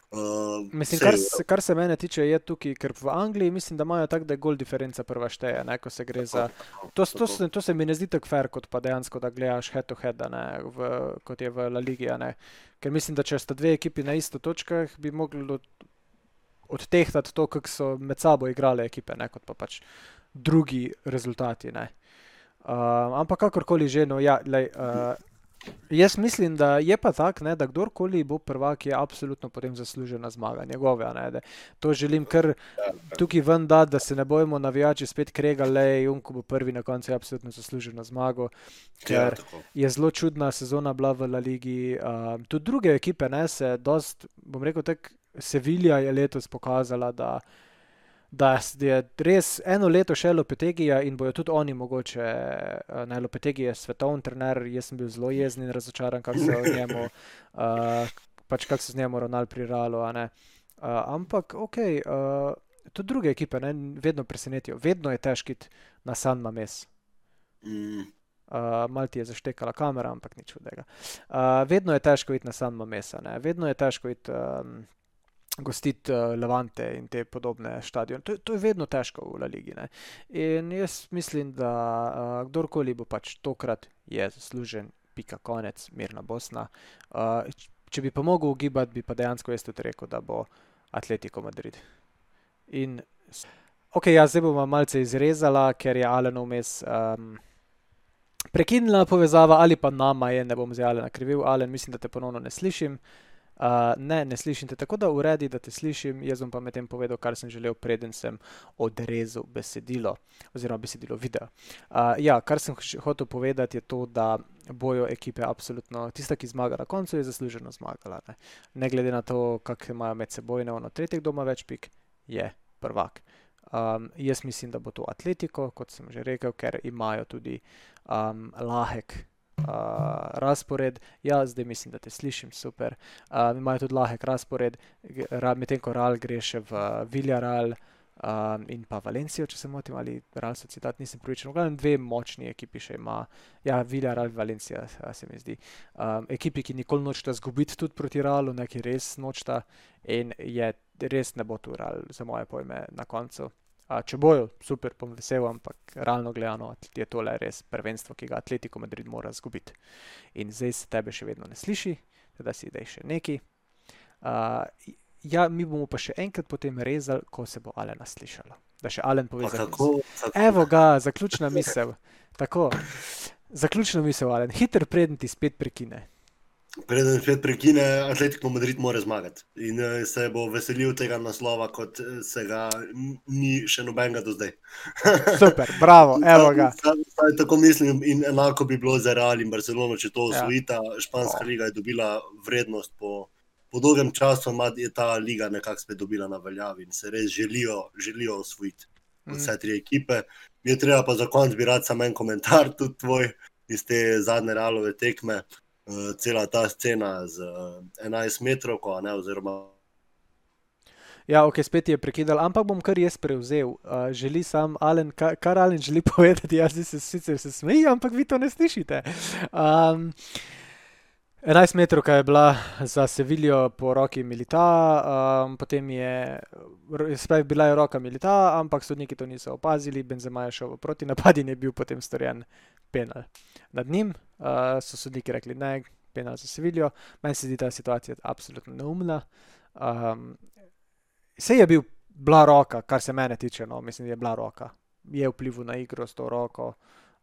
mislim, kar se, kar se mene tiče, je tukaj, ker v Angliji mislim, da imajo tako, da je gol diferenca prva šteje, ne, ko se gre za. To, to, se, to se mi ne zdi tako fair, kot pa dejansko, da gledaš head to head, ne, v, kot je v La Ligi. Ker mislim, da če sta dve ekipi na isto točkah, bi mogli odtehtati to, kako so med sabo igrale ekipe, ne kot pa pač drugi rezultati. Uh, ampak kakorkoli že, no, ja, lej, uh, jaz mislim, da je pa tako, da kdorkoli bo prvak, je absolutno potem zaslužen na zmaga, njegove. Ne, to želim kar tukaj ven dati, da se ne bojimo navijači spet kregali, da je Junko bo prvi na koncu, je absolutno zaslužen na zmago. Ker ja, je zelo čudna sezona bila v La Ligi. Uh, tudi druge ekipe, ne, se dost, bom rekel, tako. Sevilja je letos pokazala, da, da je res eno leto še Lopetegija in bojo tudi oni mogoče, eh, na Lopetegiji je svetovni trener, jaz sem bil zelo jezen in razočaran, kako se v njemu, uh, pač kako se z njemu ravnali pri Ralu. Uh, ampak, ok, uh, tudi druge ekipe ne, vedno presenetijo, vedno je težkit na San Mames. Mm. Uh, Mal ti je zaštekala kamera, ampak nič od tega. Uh, vedno je težko iti na San Mamesa, ne? vedno je težko iti um, gostiti uh, Levante in te podobne stadione. To, to je vedno težko v La Ligi. Ne? In jaz mislim, da uh, kdorkoli bo pač tokrat je zaslužen, pika konec, mirna Bosna. Uh, če bi pa mogel ugibati, bi pa dejansko jaz tudi rekel, da bo Atletico Madrid. In ok, jaz zdaj bom malce izrezala, ker je Alen vmes. Um, Prekinila povezava ali pa nama je, ne bom zdaj ali nakrivil, ali mislim, da te ponovno ne slišim. Uh, ne, ne slišim te tako, da uredi, da te slišim. Jaz bom pa medtem povedal, kar sem želel, preden sem odrezal besedilo, oziroma besedilo videa. Uh, ja, kar sem hotel povedati, je to, da bojo ekipe absolutno, tista, ki zmaga na koncu, je zasluženo zmagala. Ne, ne glede na to, kak imajo med seboj, ne ono tretjih doma več pik, je prvak. Um, jaz mislim, da bo to atletiko, kot sem že rekel, ker imajo tudi um, lahek uh, razpored. Ja, zdaj mislim, da te slišim super. Uh, imajo tudi lahek razpored, medtem ko Ral gre še v Villarreal. Um, in pa Valencijo, če se motim, ali Real Sociedad, nisem pripričan. Glavno dve močni ekipi še ima, ja, Villarreal, Valencija, se mi zdi. Um, ekipi, ki nikoli nočeta zgubiti tudi proti Realu, neki res nočeta in je res ne bo tu Real, za moje pojme, na koncu. A, če bojo, super, bom vesel, ampak realno gledano je tole res prvenstvo, ki ga Atletico Madrid mora zgubiti. In zdaj se tebe še vedno ne sliši, da si ideš še neki. Uh, ja, mi bomo pa še enkrat potem rezali, ko se bo Alen slišalo. Da še Alen pove za kako. Evo ga, zaključna misel. Tako, zaključna misel, Alen, hiter preden ti spet prekine. Preden svet prekine, Atletico Madrid mora zmagati in uh, se bo veselil tega naslova, kot eh, se ga ni še nobenega do zdaj. Super, bravo, evo ga. Saj, saj, tako mislim, in enako bi bilo za Real in Barcelono, če to osvojita. Ja. Španska oh. liga je dobila vrednost po, po dolgem času, je ta liga nekako spet dobila na veljavi in se res želijo, želijo osvojiti mm. vse tri ekipe. Mi je treba pa za konec bi rad samo en komentar, tudi tvoj iz te zadnje realove tekme. Eh, cela ta scena z 11 metrov, ne, oziroma. Ja, ok, spet je prekidal, ampak bom kar jaz prevzel. Uh, želi sam Alen, kar, kar Alen želi povedati, jaz se sicer se smejim, ampak vi to ne slišite. Um, 11 metrov, je bila za Sevilijo po roki Milita, um, potem je, spet bila je roka Milita, ampak sodniki to niso opazili, Benzema je šel proti napadi in je bil potem storjen penal nad njim. Uh, so sodniki rekli, ne, penal za Sevilijo. Meni se zdi ta situacija absolutno neumna. Um, Sej je bil bila roka, kar se mene tiče, no, mislim, da je bila roka. Je vplival na igro s to roko.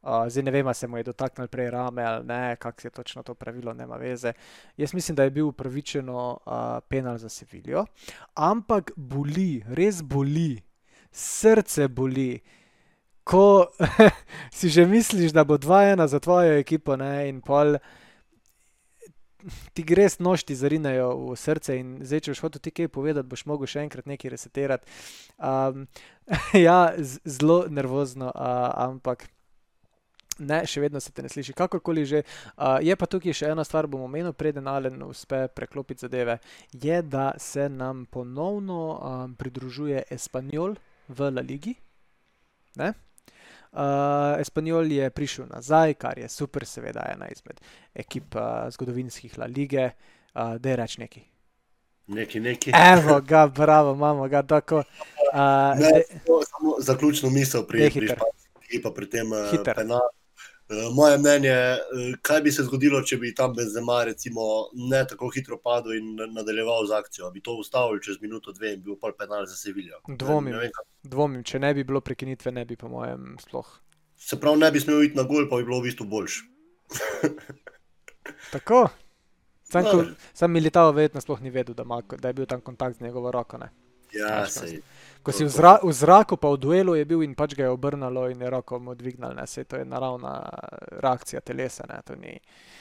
Uh, zdaj ne vem, ali se mu je dotaknil prej rame ali ne, kako je točno to pravilo, nema veze. Jaz mislim, da je bil upravičeno uh, penal za Sevilijo, ampak boli, res boli, srce boli. Ko si že misliš, da bo 2-1 za tvojo ekipo, ne, in pol ti greš nož, ti zarinejo v srce, in zdaj, če boš hotel ti kaj povedati, boš mogel še enkrat nekaj resetirati. Um, ja, zelo nervozno, uh, ampak. Ne, še vedno se te ne sliši, kakorkoli že. Uh, je pa tukaj še ena stvar, bom omenil, preden Alen uspe preklopiti zadeve. Je, da se nam ponovno um, pridružuje Espanjol v La Ligi. Uh, Espanjol je prišel nazaj, kar je super, seveda, ena izmed ekip uh, zgodovinskih La Lige, uh, da je reč neki. Neki, neki. Evo ga, bravo, imamo ga tako. Uh, ne, de... samo zaključno misel pri, pri Španski, pa pri tem uh, penalu. Eh, moje mnenje, eh, kaj bi se zgodilo, če bi tam Benzema recimo, ne tako hitro padel in nadaljeval z akcijo? Bi to ustavil čez minuto, dve in bil pol penal za Sevilijo? Dvomim, dvomim, če ne bi bilo prekinitve, ne bi po mojem sploh. Se pravi, ne bi smel iti na gol, pa bi bilo v bistvu boljš. tako. Sam, ko, sam Militao verjetno sploh ni vedel, da, ma, da je bil tam kontakt z njegovo roko. Ne? Ja, sej. Ko si v, zra, v zraku, pa v duelu je bil in pač ga je obrnilo in je roko mu dvignilo, se to je naravna reakcija telesa. Ne, ni...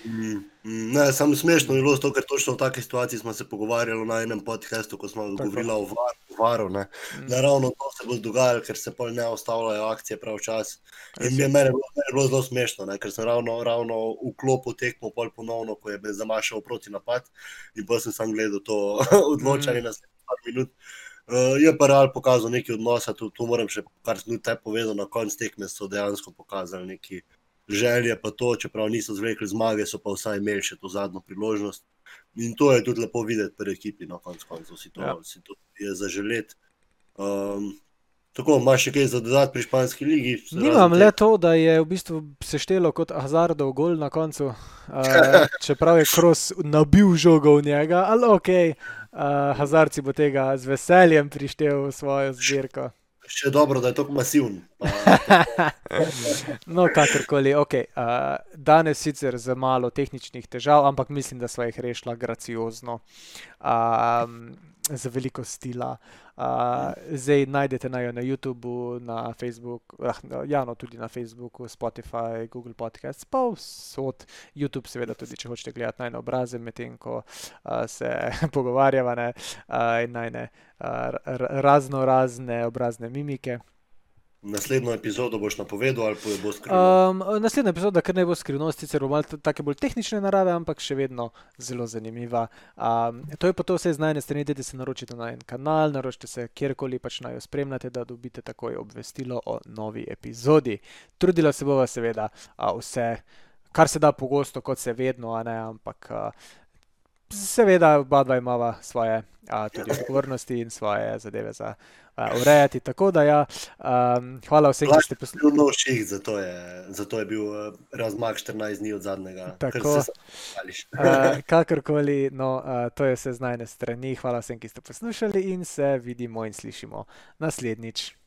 mm, mm, ne, samo smešno je bilo to, ker točno v takej situaciji smo se pogovarjali na enem podkastu, ko smo govorili o var, varu. Ne. Mm. Naravno to se bo dogajalo, ker se pol ne ostavljajo akcije prav čas. In je meni bilo, bilo zelo smešno, ne, ker sem ravno, ravno v klopu tekmo pol ponovno, ko je me zamašal proti napad in pa sem sam gledal to odločanje mm. na 7 minut. Uh, je pa real pokazal neki odnos, tu, tu moram še kar z njim povedati. Na koncu tekme so dejansko pokazali neki želje, pa to, čeprav niso zvekli zmage, so pa vsaj imeli še to zadnjo priložnost. In to je tudi lepo videti pri ekipi, na koncu koncev si to, ja. si to je zaželeti. Um, Tako, imaš še kaj za dodati pri španski ligi? Nimam le to, da je v bistvu seštelo kot Hazardov gol na koncu, uh, čeprav je Kros nabil žogo v njega, ali ok, uh, Hazard si bo tega z veseljem prištel v svojo zbirko. Še dobro, da je to masivn. No, kakorkoli. Okay. Uh, danes sicer z malo tehničnih težav, ampak mislim, da smo jih rešila graciozno. Um, za veliko stila. Uh, zdaj najdete na, na YouTubu, na Facebooku, ah, ja, no, tudi na Facebooku, Spotify, Google Podcasts, pa vsod. YouTube, seveda, tudi če hočete gledati najne obraze, medtem ko uh, se pogovarjava ne, uh, in najne uh, razno razne obrazne mimike. Naslednjo epizodo boš napovedal ali bo skrivnost? Um, naslednja epizoda, kar ne bo skrivnost, sicer bo tako bolj tehnične narave, ampak še vedno zelo zanimiva. Um, to je pa to vse znanje, strengite, da se naročite na en kanal, naročite se kjerkoli pač naj jo spremljate, da dobite takoj obvestilo o novi epizodi. Trudila se bova seveda uh, vse, kar se da pogosto, kot se vedno, a ne, ampak. Uh, Seveda, oba dva imamo svoje a, tudi odgovornosti in svoje zadeve za a, urejati. Tako da, ja, um, hvala vsem, ki ste poslušali. Zelo všeč, zato, zato je bil uh, razmak 14 dni od zadnjega. Tako, uh, kakorkoli, no, uh, to je vse z najne strani. Hvala vsem, ki ste poslušali in se vidimo in slišimo naslednjič.